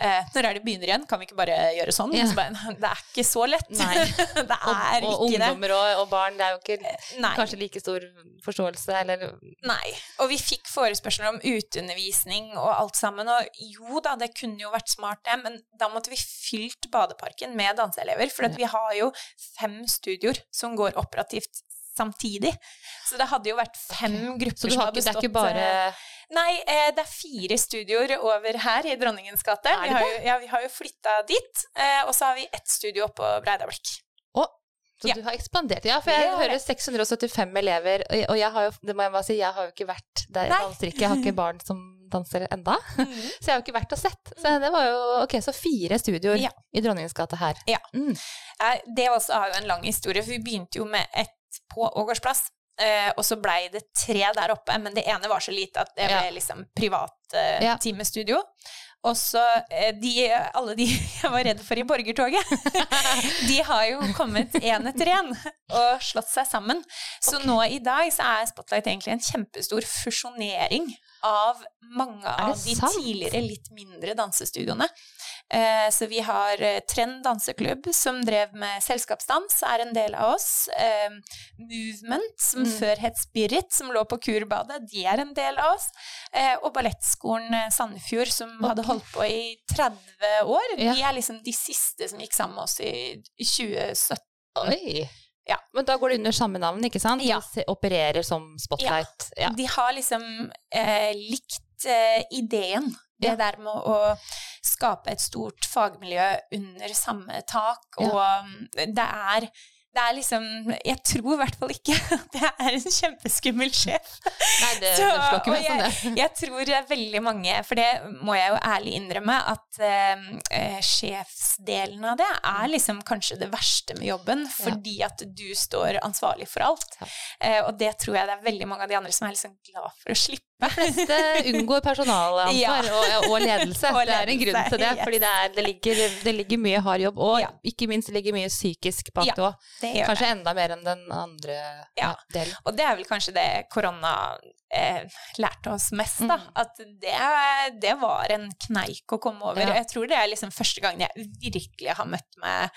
eh, Når er det begynner igjen? Kan vi ikke bare gjøre sånn? Ja. Så bare, det er ikke så lett. Det er og, og ikke det. ungdommer og, og barn, det er jo ikke Nei. kanskje like stor forståelse, eller Nei. Og vi fikk forespørsler om uteundervisning og alt sammen. Og jo da, det kunne jo vært smart, det, men da måtte vi fylt badeparken med danseelever. For at vi har jo fem studioer som går operativt samtidig. Så det hadde jo vært fem grupper som har bestått Så det er ikke bare eh, Nei, eh, det er fire studioer over her i Dronningens gate. Vi har jo, ja, vi har jo flytta dit. Eh, og så har vi ett studio oppå på Breidablikk. Så Ja. du har ekspandert. Ja, for jeg ja, hører 675 elever, og jeg- har jo, det må jeg bare si, jeg har jo ikke vært der i jeg. Jeg har ikke barn som danser enda, så jeg har jo ikke vært og sett. Så det var jo, ok, så fire studioer Ja. i Dronningens gate her. Ja. Mm. Eh, Det også har jo en lang historie, for vi begynte jo med ett på Ågårdsplass. Eh, og så blei det tre der oppe, men det ene var så lite at det ble Ja. liksom privat uh, Ja. timestudio. Og så uh, de, alle de jeg var redd for i borgertoget, de har jo kommet én etter én og slått seg sammen. Så nå i dag så er Spotlight egentlig en kjempestor fusjonering av mange av de sant? tidligere litt mindre dansestudioene. Eh, så vi har eh, Trend danseklubb, som drev med selskapsdans, er en del av oss. Eh, Movement, som Mm. før het Spirit, som lå på Kurbadet, de er en del av oss. Og Ballettskolen Sandefjord, som hadde holdt på i 30 år. Ja. De er liksom de siste som gikk sammen med oss i, i 2017. Oi. Ja. Men da går det under samme navn, ikke sant? Ja. De opererer som Spotlight. Ja. De har liksom eh, likt eh, ideen. Det Ja. der med å skape et stort fagmiljø under samme tak, og mm, det er det er liksom Jeg tror i hvert fall ikke at jeg er en kjempeskummel sjef. Nei, det, Så- det ikke meg det. Jeg tror det er veldig mange, for det må jeg jo ærlig innrømme, at eh, sjefsdelen av det er liksom kanskje det verste med jobben, fordi at du står ansvarlig for alt. Ja. Eh, og det tror jeg det er veldig mange av de andre som er liksom glad for å slippe. De fleste unngår personalansvar Ja. og, og ledelse. Og Det er en grunn til det, yes. fordi det, er, det, ligger, det ligger mye hard jobb, og Ja. ikke minst det ligger mye psykisk bak Ja, det òg. Kanskje enda mer enn den andre delen. Og det er vel kanskje det korona eh, lærte oss mest, da. Mm. At det, det var en kneik å komme over. Jeg tror det er liksom første gang jeg virkelig har møtt meg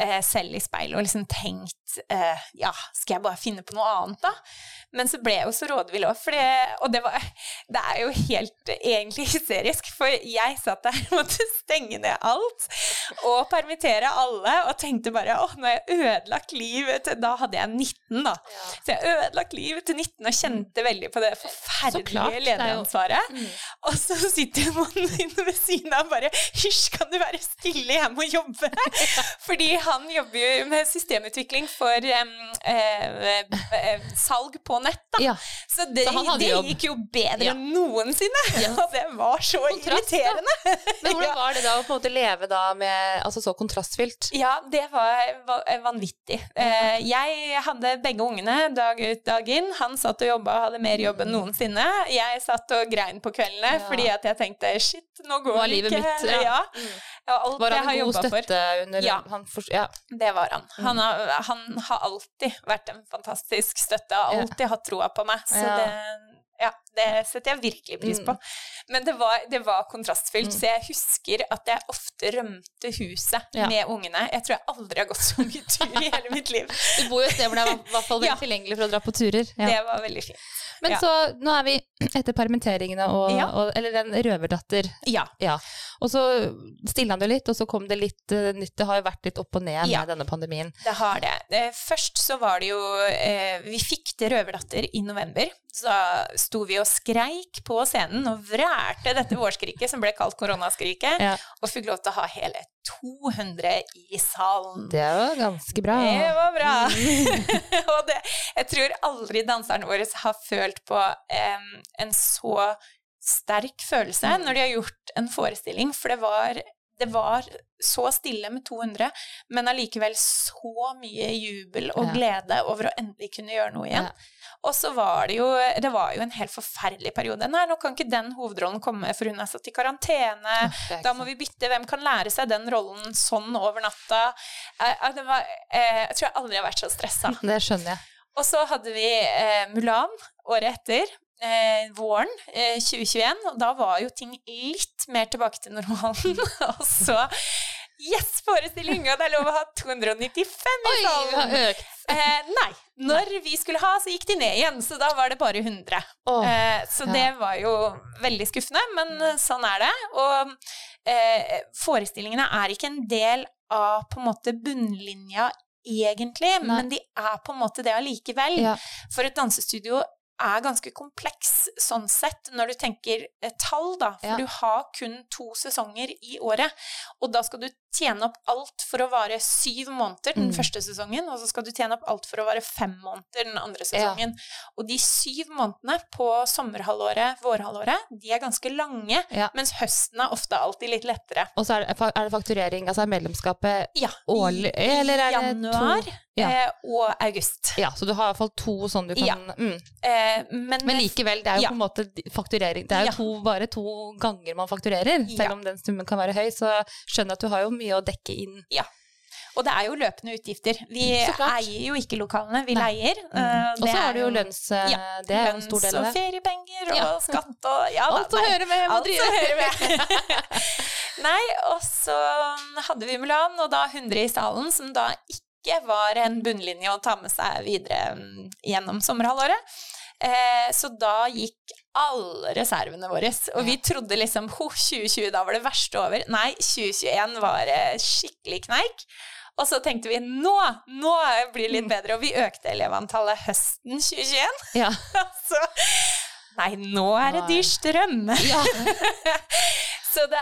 eh, selv i speilet og liksom tenkt eh, ja, skal jeg bare finne på noe annet, da? Men så ble jeg jo så rådvill òg, Og det var Det er jo helt egentlig hysterisk, for jeg satt der og måtte stenge ned alt og permittere alle, og tenkte bare åh, nå har jeg ødelagt livet til Da hadde jeg 19, da. Så jeg ødelagt livet til 19 og kjente veldig på det forferdelige er lederansvaret. Mm. Og så sitter mannen ved siden av bare Hysj, kan du være stille, jeg må jobbe. Fordi han jobber jo med systemutvikling for eh, eh, salg på nett, da. Ja. Så det, Så det gikk jo bedre Ja. enn noensinne. Og det var så Kontrast, da. irriterende. Men hvordan var det da å på en måte leve da med altså så kontrastfylt? Ja, det var, var vanvittig. Eh, jeg hadde begge ungene dag ut, dag inn. Han satt og jobba og hadde mer jobb enn noensinne. Jeg satt og grein på kveldene Ja. fordi at jeg tenkte shit, nå går det livet ikke. mitt, ja. Ja. Alt Var jeg han har en god støtte for. under Ja. han for, ja. Det var han. Mm. Han har, han har alltid vært en fantastisk støtte, har Ja. alltid hatt troa på meg. Så det, ja, det setter jeg virkelig pris på. Men det var, det var kontrastfylt, Mm. så jeg husker at jeg ofte rømte huset Ja. med ungene. Jeg tror jeg aldri har gått så mye tur i hele mitt liv. Du bor jo et sted hvor det er i hvert fall veldig Ja. tilgjengelig for å dra på turer. Ja. Det var veldig fint. Men så, nå er vi etter permitteringene og, og Eller den røverdatter. Ja. Ja. Og så stilna det litt, og så kom det litt uh, nytt. Det har jo vært litt opp og ned med denne pandemien. Det har det. Eh, Først så var det jo eh, Vi fikk til Røverdatter i november. Så da sto vi og skreik på scenen og vrælte dette vårskriket som ble kalt koronaskriket, Ja. og fikk lov til å ha hele 200 i salen. Det var ganske bra. Det var bra. Mm. og det, jeg tror aldri danserne våre har følt på um, en så sterk følelse Mm. når de har gjort en forestilling, for det var, det var så stille med 200, men allikevel så mye jubel og glede over å endelig kunne gjøre noe igjen. Og så var det jo Det var jo en helt forferdelig periode. Nei, nå kan ikke den hovedrollen komme, for hun er satt i karantene. Da må vi bytte. Hvem kan lære seg den rollen sånn over natta? Eh, eh, det var, eh, jeg tror jeg aldri har vært så stressa. Det skjønner jeg. Og så hadde vi eh, Mulan året etter. Eh, våren eh, 2021, og da var jo ting litt mer tilbake til normalen. og så Yes, forestilling! Og det er lov å ha 295 i Oi, vi salen! har økt. Eh, nei. Når vi skulle ha, så gikk de ned igjen, så da var det bare 100. Oh, Eh, så ja. det var jo veldig skuffende, men sånn er det. Og eh, forestillingene er ikke en del av på en måte bunnlinja egentlig, Nei. men de er på en måte det allikevel. Ja. For et dansestudio er ganske kompleks sånn sett, når du tenker eh, tall, da. For Ja. du har kun to sesonger i året, og da skal du tjene opp alt for å vare syv måneder den Mm. første sesongen, og så skal du tjene opp alt for å vare fem måneder den andre sesongen. Og de syv månedene på sommerhalvåret, vårhalvåret, de er ganske lange, Ja. mens høsten er ofte alltid litt lettere. Og så er det, er det fakturering, altså er medlemskapet Ja, årlig, eller er det januar to? Ja. eh, og august. Ja, så du har i hvert fall to sånn du kan Ja. mm. Eh, men, Men likevel, det er jo Ja. på en måte fakturering. Det er jo Ja. to, bare to ganger man fakturerer. Selv Ja. om den summen kan være høy, så skjønner at du har jo mye å dekke inn. Og det er jo løpende utgifter. Vi eier jo ikke lokalene, vi Nei. leier. Mm. Eh, Og så har du jo lønns... eh, Ja, det er jo en stor del av Lønns- og feriepenger og Ja. skatt og ja, Alt som hører med. Alt som hører med. Nei, og så hadde vi Mulan, og da 100 i salen, som da ikke var en bunnlinje å ta med seg videre mm, gjennom sommerhalvåret. Eh, så da gikk alle reservene våre, og vi trodde liksom ho, 2020, da var det verste over. Nei, 2021 var eh, skikkelig kneik. Og så tenkte vi nå, nå blir det litt bedre, og vi økte elevantallet høsten 2021. Ja. så Nei, nå er det dyr strøm. ja. Så det,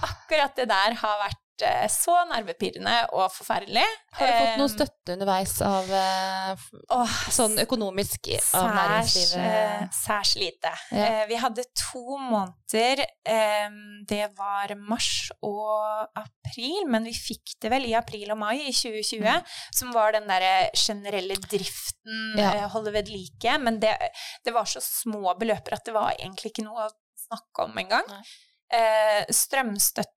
akkurat det der har vært eh, så nervepirrende og forferdelig. Har du fått noe Eh, støtte underveis av eh, Åh, sånn økonomisk av næringslivet? særs lite. Ja. Vi hadde to måneder. Det var mars og april, men vi fikk det vel i april og mai i 2020, som var den derre generelle driften, Mm. Ja. holde ved like. Men det, det var så små beløper at det var egentlig ikke noe å snakke om engang. Eh, strømstøtte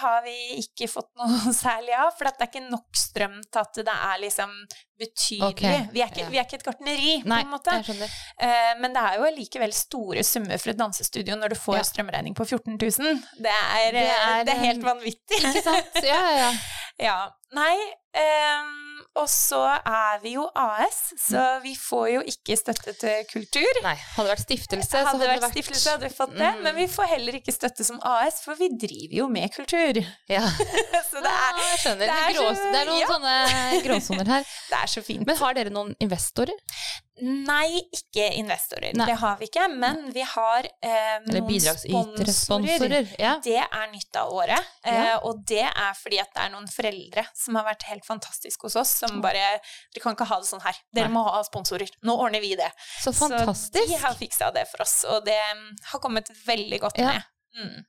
har vi ikke fått noe særlig av, for det er ikke nok strøm til at det er liksom betydelig. Okay. Vi, er ikke, vi er ikke et gartneri, på en måte. Eh, men det er jo likevel store summer for et dansestudio når du får Ja. strømregning på 14 000. Det er, Det eh, er, det er helt vanvittig. Ikke sant? Ja, ja, ja. Nei, ehm, og så er vi jo AS, så vi får jo ikke støtte til kultur. Nei, hadde det vært stiftelse, så Hadde det vært stiftelse, hadde vi fått det. Mm. Men vi får heller ikke støtte som AS, for vi driver jo med kultur. Ja. så det er, Ja, jeg skjønner. det Det er er, grå, så- det er noen ja. sånne gråsoner her. det er så fint. Men har dere noen investorer? Nei, ikke investorer. Nei. Det har vi ikke. Men vi har eh, noen sponsorer. Sponsorer? Ja. Det er nytt av året, Ja. eh, og det er fordi at det er noen foreldre som har vært helt fantastiske hos oss, som bare Dere kan ikke ha det sånn her. Dere Nei. må ha sponsorer. Nå ordner vi det. Så Så fantastisk. de har fiksa det for oss, og det mm, har kommet veldig godt Ja. med. Mm.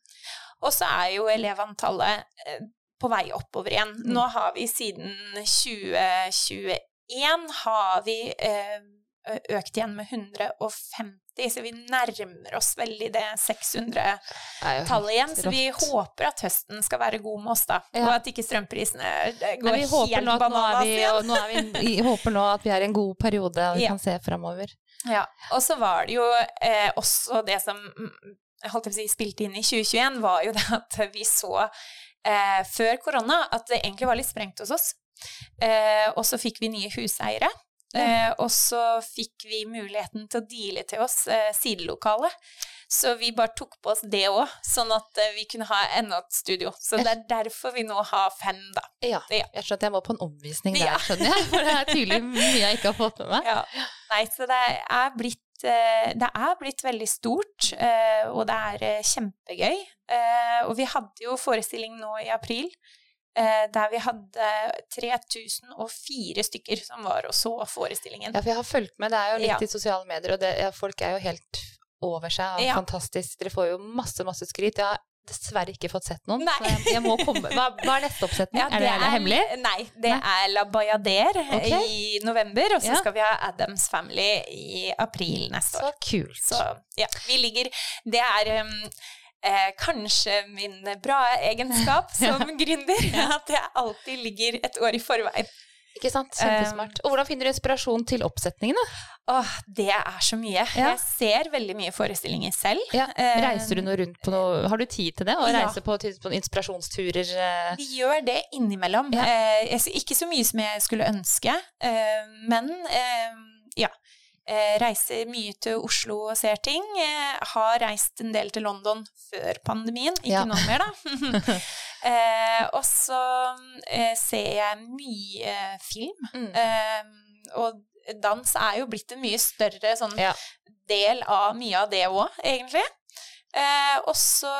Og så er jo elevantallet eh, på vei oppover igjen. Mm. Nå har vi siden 2021 har vi eh, økt igjen med 150, så vi nærmer oss veldig det 600 Det er jo tallet igjen, så vi håper at høsten skal være god med oss, da. Ja. Og at ikke strømprisene går Nei, helt bananas igjen. nå er vi, vi håper nå at vi er i en god periode og vi Ja. kan se framover. Ja. Og så var det jo eh, også det som mm, holdt jeg på å si spilte inn i 2021, var jo det at vi så eh, før korona at det egentlig var litt sprengt hos oss. Eh, og så fikk vi nye huseiere. Eh, og så fikk vi muligheten til å deale til oss eh, sidelokale. Så vi bare tok på oss det òg, sånn at eh, vi kunne ha enda et studio. Så det er derfor vi nå har fem, da. Ja. Ja. Jeg skjønner at jeg må på en omvisning der, Ja. skjønner jeg. For det er tydelig mye jeg ikke har fått med meg. Ja. Nei, så det er blitt det er blitt veldig stort, og det er kjempegøy. Og vi hadde jo forestilling nå i april, der vi hadde 3004 stykker som var og så forestillingen. Ja, for jeg har fulgt med. Det er jo litt Ja. i sosiale medier, og det, ja, folk er jo helt over seg. Ja. Fantastisk. Dere får jo masse, masse skryt. Jeg har dessverre ikke fått sett noen. Nei. Så jeg, jeg må komme. Hva, hva er neste oppsetning? Ja, er det, er det hemmelig? Nei, det er La Bayader okay. i november, og så Ja. skal vi ha Adams Family i april neste år. Så kult. Så ja, vi ligger Det er um, eh, kanskje min bra egenskap som gründer, at jeg alltid ligger et år i forveien. Ikke sant? Kjempesmart. Og hvordan finner du inspirasjon til oppsetningene? Åh, det er så mye. Ja. Jeg ser veldig mye forestillinger selv. Ja. Eh, Reiser du noe rundt på noe Har du tid til det? Å Ja. reise på, på inspirasjonsturer? eh? Vi gjør det innimellom. Ja. Eh, ikke så mye som jeg skulle ønske, eh, men eh, ja. Eh, reiser mye til Oslo og ser ting. Eh, har reist en del til London før pandemien, ikke Ja. nå mer, da. eh, og så eh, ser jeg mye film. Mm. Eh, og dans er jo blitt en mye større sånn Ja. del av mye av det òg, egentlig. Eh, og så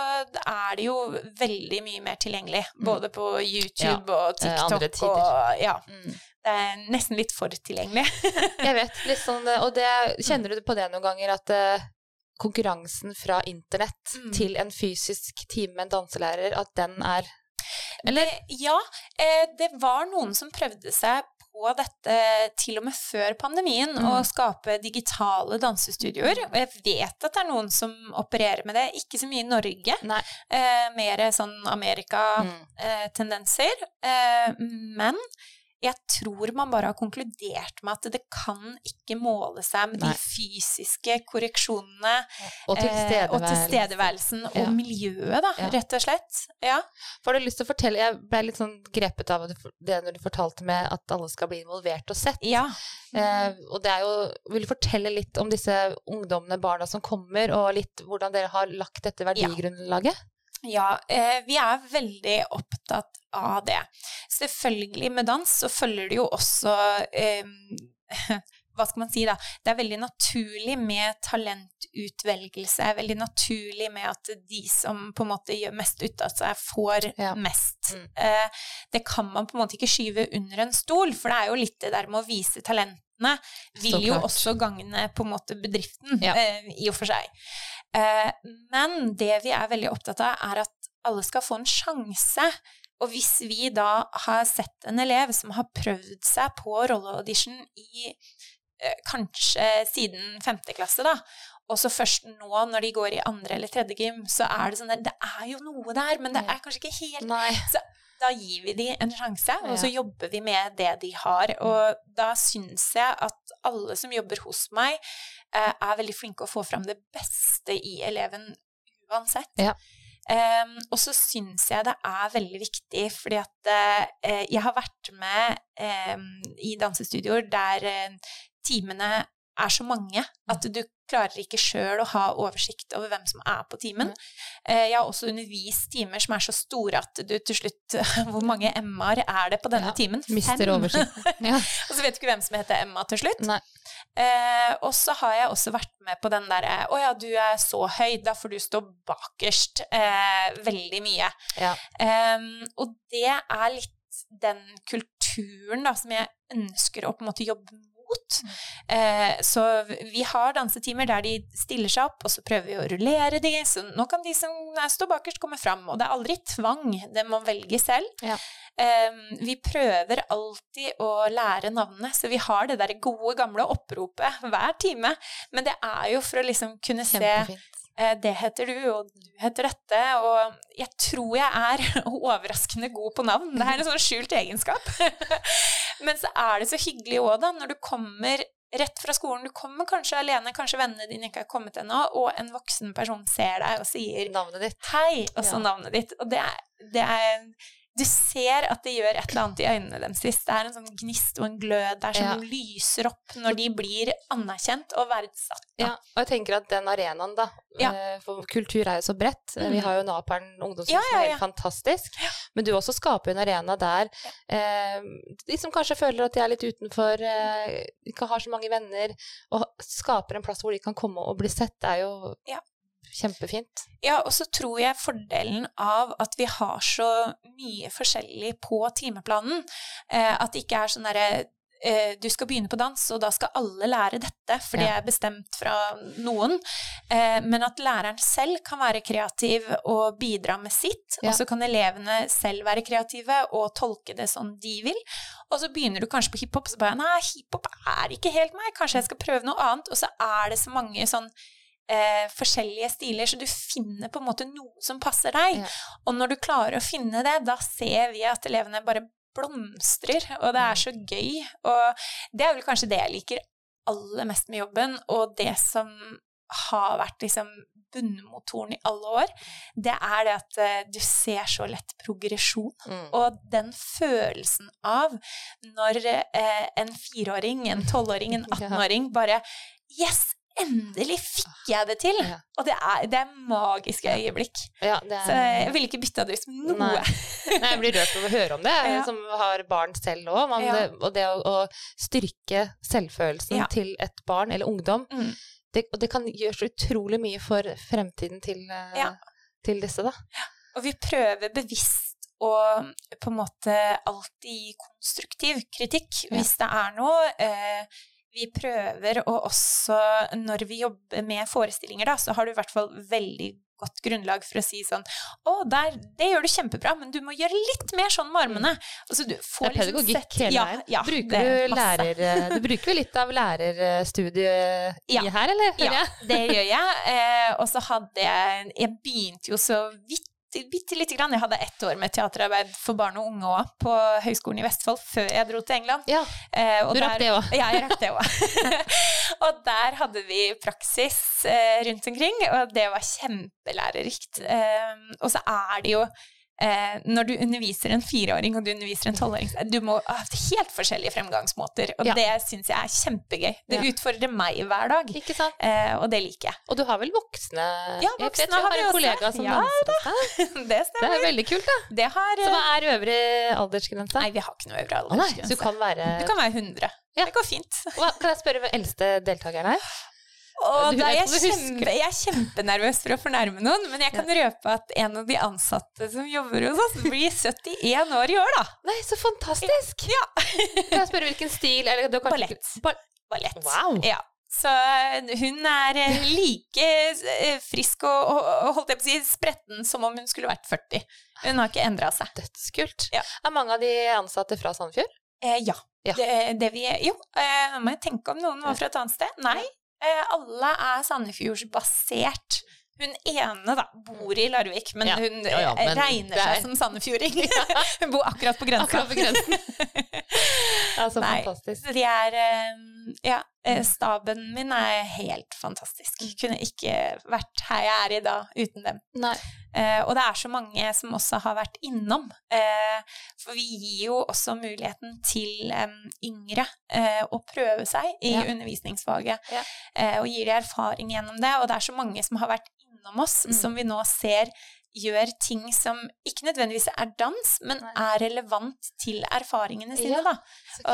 er det jo veldig mye mer tilgjengelig, både på YouTube og TikTok. eh, og Ja. Mm. Det er nesten litt for tilgjengelig. Jeg vet, litt sånn, eh, og det, kjenner du på det noen ganger, at uh, konkurransen fra internett Mm. til en fysisk time med en danselærer, at den er Eller Ja, eh, det var noen som prøvde seg på dette til og med før pandemien, Mm. å skape digitale dansestudioer. Og jeg vet at det er noen som opererer med det, ikke så mye i Norge. Eh, mer sånn Mm. Amerika-tendenser. Eh, men jeg tror man bare har konkludert med at det kan ikke måle seg med Nei. de fysiske korreksjonene Og tilstedeværelsen, og tilstedeværelsen og Ja. miljøet, da, Ja. rett og slett. Ja. Får du lyst til å fortelle Jeg ble litt sånn grepet av det når du fortalte med at alle skal bli involvert og sett. ja. Eh, og det er jo Vil du fortelle litt om disse ungdommene, barna som kommer, og litt hvordan dere har lagt dette verdigrunnlaget? Ja, eh, vi er veldig opptatt av det. Selvfølgelig med dans så følger det jo også eh, Hva skal man si, da? Det er veldig naturlig med talentutvelgelse. Er Veldig naturlig med at de som på en måte gjør mest ut av seg, får Ja. mest. Mm. Eh, det kan man på en måte ikke skyve under en stol, for det er jo litt det der med å vise talentene vil jo også gagne på en måte bedriften, Ja. eh, i og for seg. Eh, men det vi er veldig opptatt av, er at alle skal få en sjanse. Og hvis vi da har sett en elev som har prøvd seg på rolleaudition i eh, kanskje siden femte klasse, da, og så først nå når de går i andre eller tredje gym, så er det sånn der Det er jo noe der, men det er kanskje ikke helt Nei. da gir vi de en sjanse, og så jobber vi med det de har. Og da syns jeg at alle som jobber hos meg, eh, er veldig flinke å få fram det beste i eleven uansett. Ja. Em, og så syns jeg det er veldig viktig, fordi at uh, jeg har vært med um, i dansestudioer der uh, timene er så mange at du klarer ikke sjøl å ha oversikt over hvem som er på timen. Eh, Jeg har også undervist timer som er så store at du til slutt Hvor mange Emmaer er det på denne Ja, timen? Mister Fem. oversikten. Ja. Og så vet du ikke hvem som heter Emma til slutt. Eh, og så har jeg også vært med på den derre Å ja, du er så høy, da får du stå bakerst eh, veldig mye. Ja. Eh, og det er litt den kulturen da, som jeg ønsker å på en måte jobbe mot. Eh, så vi har dansetimer der de stiller seg opp, og så prøver vi å rullere de. Så nå kan de som står bakerst, komme fram. Og det er aldri tvang, det må velge selv. Ja. Em, vi prøver alltid å lære navnene, så vi har det der gode, gamle oppropet hver time. Men det er jo for å liksom kunne se Kjempefint. eh, det heter du, og du heter dette. Og jeg tror jeg er overraskende god på navn. Det er en sånn skjult egenskap. Men så er det så hyggelig òg, da, når du kommer rett fra skolen. Du kommer kanskje alene, kanskje vennene dine ikke har kommet ennå, og en voksen person ser deg og sier Navnet ditt. hei, og så Ja. navnet ditt. Og det er, det er Du ser at det gjør et eller annet i øynene deres. Det er en sånn gnist og en glød der som Ja. lyser opp når de blir anerkjent og verdsatt. da. Ja, og jeg tenker at den arenaen, da Ja. eh, For kultur er jo så bredt. Mm. Vi har jo Naperen ungdomshus Ja, som er helt fantastisk. Men du også skaper en arena der eh, de som kanskje føler at de er litt utenfor, eh, ikke har så mange venner, og skaper en plass hvor de kan komme og bli sett, det er jo. Kjempefint. Ja, og så tror jeg fordelen av at vi har så mye forskjellig på timeplanen, eh, at det ikke er sånn derre eh, du skal begynne på dans, og da skal alle lære dette, for det er bestemt fra noen. Eh, men at læreren selv kan være kreativ og bidra med sitt, og så kan elevene selv være kreative og tolke det som de vil. Og så begynner du kanskje på hiphop, så bare Nei, hiphop er ikke helt meg, kanskje jeg skal prøve noe annet. Og så er det så mange sånn eh, forskjellige stiler, så du finner på en måte noe som passer deg. Ja. Og når du klarer å finne det, da ser vi at elevene bare blomstrer, og det er så gøy. Og det er vel kanskje det jeg liker aller mest med jobben, og det som har vært liksom bunnmotoren i alle år, det er det at eh, du ser så lett progresjon. Mm. Og den følelsen av når eh, en fireåring, en tolvåring, en attenåring 18-åring bare Yes! Endelig fikk jeg det til! Ja. Og det er, det er magiske øyeblikk. Ja, det er Så jeg ville ikke bytta det ut med noe. Nei. Nei, jeg blir rørt over å høre om det, Ja. som har barn selv òg. Og det å, å styrke selvfølelsen til et barn eller ungdom, Mm. det, og det kan gjøre så utrolig mye for fremtiden til, eh, Ja. til disse, da. Og vi prøver bevisst å på en måte alltid gi konstruktiv kritikk hvis det er noe. Eh, vi prøver å også, når vi jobber med forestillinger, da, så har du i hvert fall veldig godt grunnlag for å si sånn Å, der, det gjør du kjempebra, men du må gjøre litt mer sånn med armene. Altså, du Det er pedagogikk liksom sett- hele veien. Ja, bruker det er du, lærer, eh, du bruker jo litt av lærerstudiet Ja. i her, eller? Ja, det gjør jeg. Eh, og så hadde jeg Jeg begynte jo så vidt bitte, lite grann. Jeg hadde ett år med teaterarbeid for barn og unge òg, på Høgskolen i Vestfold, før jeg dro til England. Ja, Eh, du rakk det òg. Ja, jeg rakk det òg. og der hadde vi praksis eh, rundt omkring, og det var kjempelærerikt. Eh, og så er det jo eh, når du underviser en fireåring og du underviser en tolvåring, du må ha helt forskjellige fremgangsmåter, og Ja. det syns jeg er kjempegøy. Det Ja. utfordrer meg hver dag, eh, og det liker jeg. Og du har vel voksne Ja, Jeg voksne vet, jeg har har vi en også. kollega som Ja, danser hos deg. det Det er veldig kult, da. Det har Så eh, hva er øvre aldersgrense? Nei, vi har ikke noe øvre Å du aldersgrense. kan være Du kan være 100. Ja. Det går fint. Hva, Kan jeg spørre hvem eldste deltakeren er? Og da jeg kjempe, jeg er kjempenervøs for å fornærme noen, men jeg kan røpe at en av de ansatte som jobber hos oss, blir 71 år i år, da. Nei, så fantastisk! Ja. Kan jeg spørre hvilken stil? Eller, Ballett. Ball- Ballett. Wow. Ja. Så eh, hun er eh, like eh, frisk og, og, holdt jeg på å si spretten som om hun skulle vært 40. Hun har ikke endra seg. Dødskult. Ja. Er mange av de ansatte fra Sandefjord? Eh, ja. Ja. Det, det vi Jo, eh, må jeg tenke om noen var fra et annet sted. Nei, alle er Sandefjordsbasert. Hun ene da, bor i Larvik, men Ja. hun Ja, ja, eh, men regner er- seg som sandefjording. hun bor akkurat på grensa. Akkurat på grensen. er så Nei. fantastisk. De er eh, Ja, eh, staben min er helt fantastisk. Kunne ikke vært her jeg er i dag uten dem. Eh, og det er så mange som også har vært innom. Eh, for vi gir jo også muligheten til em, yngre eh, å prøve seg i Ja. undervisningsfaget. Ja. Eh, og gir de erfaring gjennom det. Og det er så mange som har vært innom oss, Mm. som vi nå ser gjør ting som ikke nødvendigvis er dans, men Nei. er relevant til erfaringene sine. Ja, da.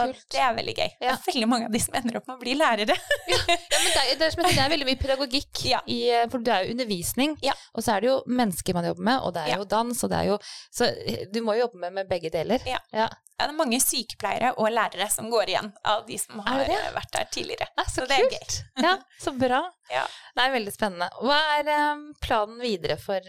Og det er veldig gøy. Det er veldig mange av de som ender opp med å bli lærere. Ja, men det, er, det, er, det er veldig mye pedagogikk, Ja. i, eh, for det er jo undervisning, Ja. og så er det jo mennesker man jobber med, og det er Ja. jo dans, og det er jo Så du må jo jobbe med, med begge deler. Ja. ja. Ja, det er mange sykepleiere og lærere som går igjen av de som har det eh, vært der tidligere. Nei, så, Så det er kult. Ja, så bra. Ja. Det er veldig spennende. Hva er um, planen videre for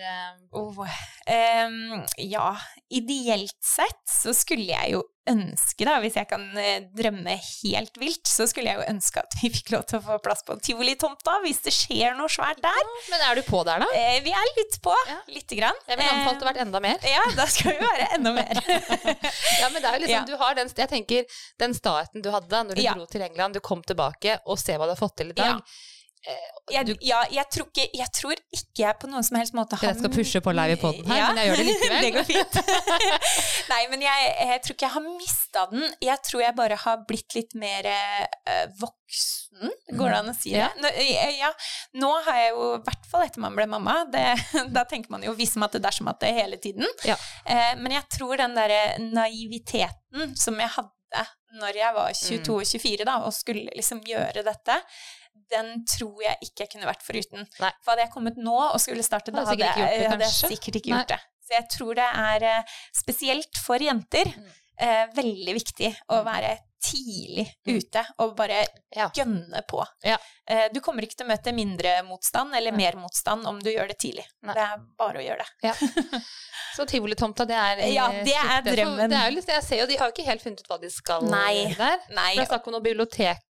Oh, um, ja, ideelt sett så skulle jeg jo ønske, da, hvis jeg kan eh, drømme helt vilt, så skulle jeg jo ønske at vi fikk lov til å få plass på tivolitomta, hvis det skjer noe svært der. Men er du på der, da? Eh, vi er litt på, Ja. lite grann. Jeg ville anbefalt å vært enda mer. Eh, ja, da skal vi være enda mer. Ja, men det er jo liksom, Ja. du har den, jeg tenker, den starten du hadde da når du Ja. dro til England, du kom tilbake og se hva du har fått til i dag. Jeg, ja, jeg tror, ikke, jeg tror ikke jeg på noen som helst måte Jeg skal pushe på live i poden her, Ja, men jeg gjør det likevel. det går fint. Nei, men jeg, jeg tror ikke jeg har mista den. Jeg tror jeg bare har blitt litt mer øh, voksen, går det an å si det? Ja. Nå, eh, ja, nå har jeg jo, i hvert fall etter man ble mamma, det, da tenker man jo visum at det dersom at det hele tiden. Ja. Eh, men jeg tror den derre naiviteten som jeg hadde når jeg var 22-24 da, og skulle liksom gjøre dette, den tror jeg ikke jeg kunne vært foruten. Nei. For hadde jeg kommet nå og skulle starte, da Hadde jeg, det, hadde jeg sikkert ikke gjort det. Så jeg tror det er eh, spesielt for jenter Mm. eh, veldig viktig å være tidlig ute og bare Ja. gønne på. Ja. Eh, du kommer ikke til å møte mindre motstand eller Nei. mer motstand om du gjør det tidlig. Nei. Det er bare å gjøre det. Så tivolitomta, det er Ja, det er drømmen. Det er jeg ser jo, de har jo ikke helt funnet ut hva de skal Nei. der. Nei, Det er snakk om noe bibliotek,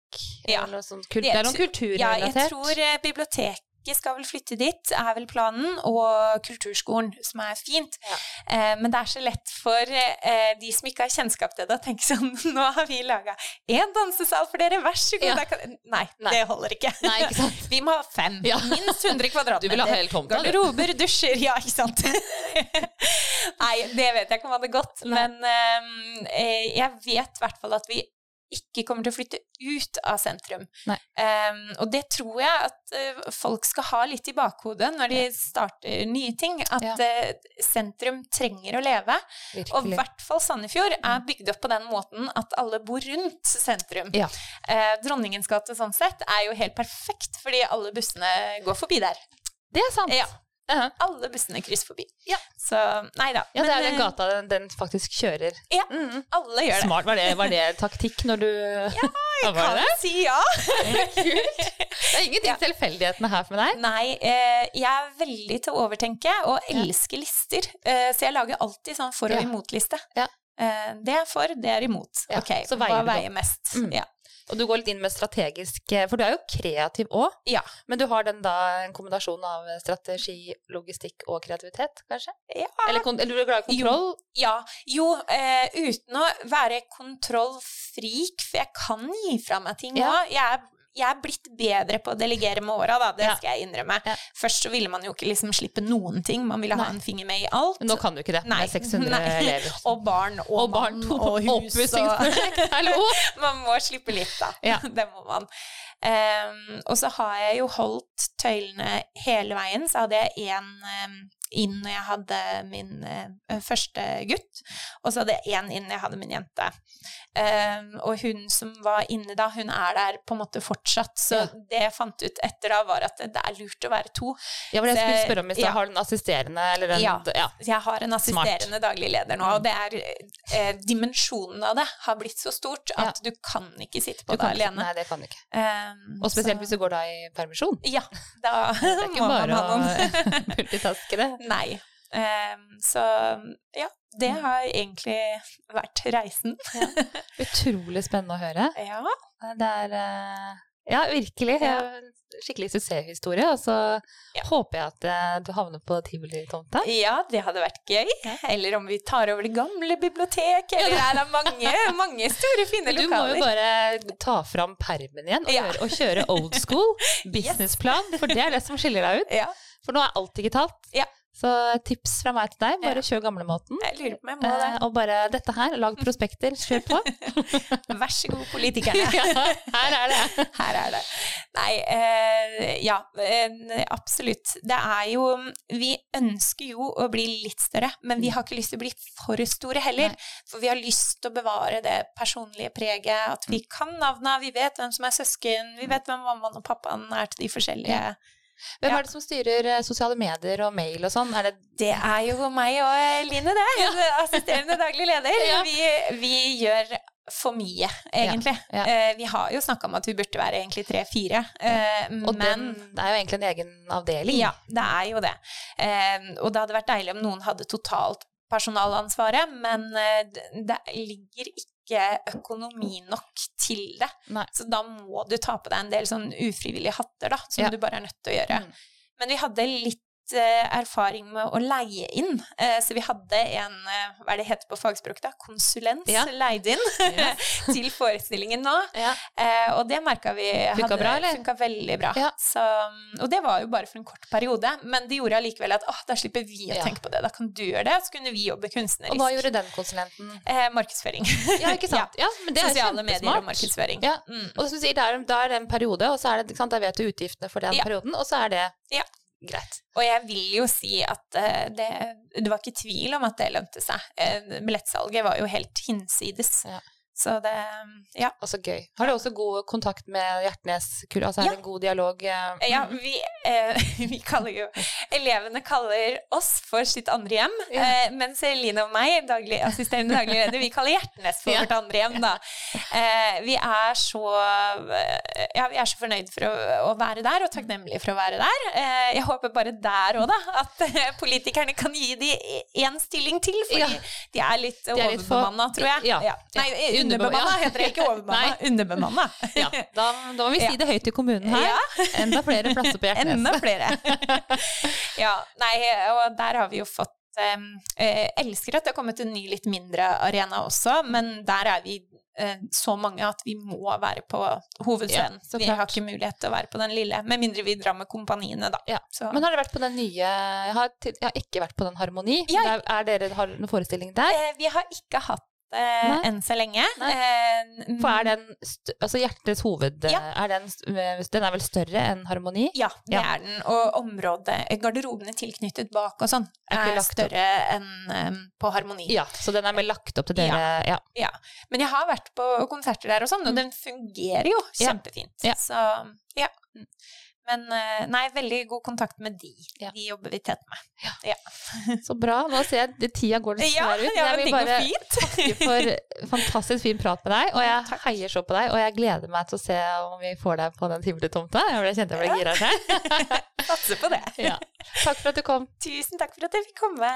Ja. eller noe sånt. Kult. Det er noen kulturrelatert. ja, jeg tror eh, biblioteket skal vel flytte dit, er vel planen, og kulturskolen, som er fint. Ja. Eh, men det er så lett for eh, de som ikke har kjennskap til det, å tenke sånn Nå har vi laga én dansesal for dere, vær så god. Ja. Kan... Nei, Nei. det holder ikke. Nei, ikke sant? Vi må ha fem. Ja. Minst 100 Du kvadratmeter. vil ha hele tomta. Garderober, dusjer, ja, ikke sant. Nei, det vet jeg ikke om hadde gått, men eh, jeg vet i hvert fall at vi ikke kommer til å flytte ut av sentrum. Um, og det tror jeg at uh, folk skal ha litt i bakhodet når de starter nye ting. At Ja. uh, sentrum trenger å leve. Og i hvert fall Sandefjord er bygd opp på den måten at alle bor rundt sentrum. Ja. Uh, Dronningens gate sånn sett er jo helt perfekt, fordi alle bussene går forbi der. Det er sant. Ja. Ja. Alle bussene krysser forbi. Ja. Så nei da. Ja, det er den eh, gata den, den faktisk kjører. Ja. Mm. Alle gjør det. Smart. Var det, var det taktikk når du Ja, jeg Kan det? si ja. Kult. Det er ingenting Ja. tilfeldighetene her for deg. Nei, eh, jeg er veldig til å overtenke og elsker lister. Eh, så jeg lager alltid sånn for- og Ja. imot-liste. Ja. Eh, det er for, det er imot. Ja, Ok, så hva veier mest? Mm. Ja. Og du går litt inn med strategisk eh, For du er jo kreativ òg, Ja. men du har den da en kombinasjon av strategi, logistikk og kreativitet, kanskje? Ja. Eller, eller du er glad i kontroll? Ja, jo, eh, uten å være kontrollfrik, for jeg kan gi fra meg ting Ja. Jeg, er- jeg er blitt bedre på å delegere med åra, da. Det skal jeg innrømme. Først så ville man jo ikke liksom slippe noen ting, man ville ha Nei. en finger med i alt. Men nå kan du ikke det, Nei. med 600 Nei. elever. Og barn og, Og barn, mann og hus og! Man må slippe litt, da. Ja. Det må man. Um, og så har jeg jo holdt tøylene hele veien. Så hadde jeg én inn når jeg hadde min uh, første gutt, og så hadde jeg én inn når jeg hadde min jente. Ehm, og hun som var inne da, hun er der på en måte fortsatt. Så Ja. det jeg fant ut etter da, var at det er lurt å være to. Ja, men jeg skulle spørre om hvis stad, har en assisterende, eller en Ja. ja. Jeg har en assisterende daglig leder nå, og det er eh, dimensjonen av det har blitt så stort at Ja. du kan ikke sitte Du på det kan ikke- alene. Nei, det kan du ikke. Ehm, Og spesielt så- hvis du går da i permisjon. Ja, da må man ha noen. Det er ikke bare å multitaske det. Nei. Um, så ja, det Mm. har egentlig vært reisen. Utrolig spennende å høre. Ja. Det er eh, Ja, virkelig. Ja. Skikkelig suksesshistorie. Og så Ja. håper jeg at eh, du havner på tivolitomta. ja, det hadde vært gøy. Eller om vi tar over det gamle biblioteket, eller er det mange, mange store, fine Du må jo bare ta fram permen igjen og, Ja. høre, og kjøre old school businessplan, for det er det som skiller deg ut. Ja, For nå er alt digitalt. Ja. Så tips fra meg til deg, bare kjør gamlemåten. jeg lurer på meg, må det. Eh, og bare dette her, lag prospekter, kjør på. Vær så god, politikerne. ja, her er det. Her er det. Nei, eh, ja, eh, absolutt. Det er jo Vi ønsker jo å bli litt større, men vi har ikke lyst til å bli for store heller. Nei. For vi har lyst til å bevare det personlige preget, at vi kan navna, vi vet hvem som er søsken, vi vet hvem mammaen og pappaen er til de forskjellige. Ja. Hvem Ja. er det som styrer eh, sosiale medier og mail og sånn? Det Det er jo meg og Line, det. Assisterende daglig leder. Ja. Vi, vi gjør for mye, egentlig. Ja, ja. Eh, vi har jo snakka om at vi burde være egentlig tre-fire, eh, Og men den det er jo egentlig en egen avdeling. Ja, det er jo det. Og det hadde vært deilig om noen hadde totalt personalansvaret, men det- det ligger ikke økonomi nok til det. Nei. Så da må du ta på deg en del sånn ufrivillige hatter, da, som Ja. du bare er nødt til å gjøre. Mm. Men vi hadde litt erfaring med å leie inn, eh, så vi hadde en, eh, hva er det heter på fagspråk da, konsulent Ja. leid inn Ja. til forestillingen nå. Ja. Eh, og det merka vi Funka bra, eller? funka veldig bra. Så, og det var jo bare for en kort periode, men det gjorde allikevel at oh, da slipper vi å tenke på det. Da kan du gjøre det, så kunne vi jobbe kunstnerisk. Og hva gjorde den konsulenten? Eh, markedsføring. Ja, ikke sant? Ja, men det er Sosiale medier og markedsføring. Ja. Mm. Og som du sier, er, da er det en periode, og så er det, sant, da vet du utgiftene for den perioden, og så er det Ja. Greit. Og jeg vil jo si at eh, det, det var ikke tvil om at det lønte seg. Eh, billettsalget var jo helt hinsides. Ja. Så det Ja. Altså gøy. Har du også god kontakt med Hjertnes? Altså er Ja. det en god dialog? Mm. Ja, vi, eh, vi kaller jo Elevene kaller oss for sitt andre hjem, Ja. eh, mens Eline og meg, daglig, assisterende daglig leder, vi kaller Hjertnes for Ja. vårt andre hjem, da. Eh, vi er så eh, Ja, vi er så fornøyd for å, å være der, og takknemlige for å være der. Eh, jeg håper bare der òg, da, at politikerne kan gi de én stilling til, Ja. de er litt er for- overbemanna, tror jeg. Ja. Nei. Underbemanna Ja. heter det, ikke overbemanna. Underbemanna. Ja, da, da må vi si det høyt i kommunen her. Ja. Enda flere plasser på Hjertnes. Enda flere. ja, nei, og der har vi jo fått eh, elsker at det har kommet en ny, litt mindre arena også, men der er vi eh, så mange at vi må være på hovedscenen. Ja, vi har ikke mulighet til å være på den lille, med mindre vi drar med kompaniene, da. Ja. Så, Men har dere vært på den nye Jeg har, til, jeg har ikke vært på den Harmoni. Ja, Der, er dere, har dere noen forestilling der? eh, vi har ikke hatt Nei. enn så lenge. Eh, For er den altså Hjertets hoved Ja. er den, st- den er vel større enn Harmoni? Ja, det Ja. er den. Og området, garderobene tilknyttet bak og sånn, Er er, større enn um, på Harmoni. Ja, så den er vel lagt opp til dere Ja. Ja, men jeg har vært på konserter der og sånn, og den fungerer jo Mm. Kjempefint. Så ja. Men eh, nei, veldig god kontakt med de. Ja. De jobber vi tett med. Så bra. Nå ser jeg det tida går Ja, dessverre ut. ja Jeg vil bare takke for fantastisk fin prat med deg, og jeg heier så på deg. Og jeg gleder meg til å se om vi får deg på den tivolitomta. Jeg ble- kjente jeg ble gira her. Satser på det. Ja. Takk for at du kom. Tusen takk for at jeg fikk komme.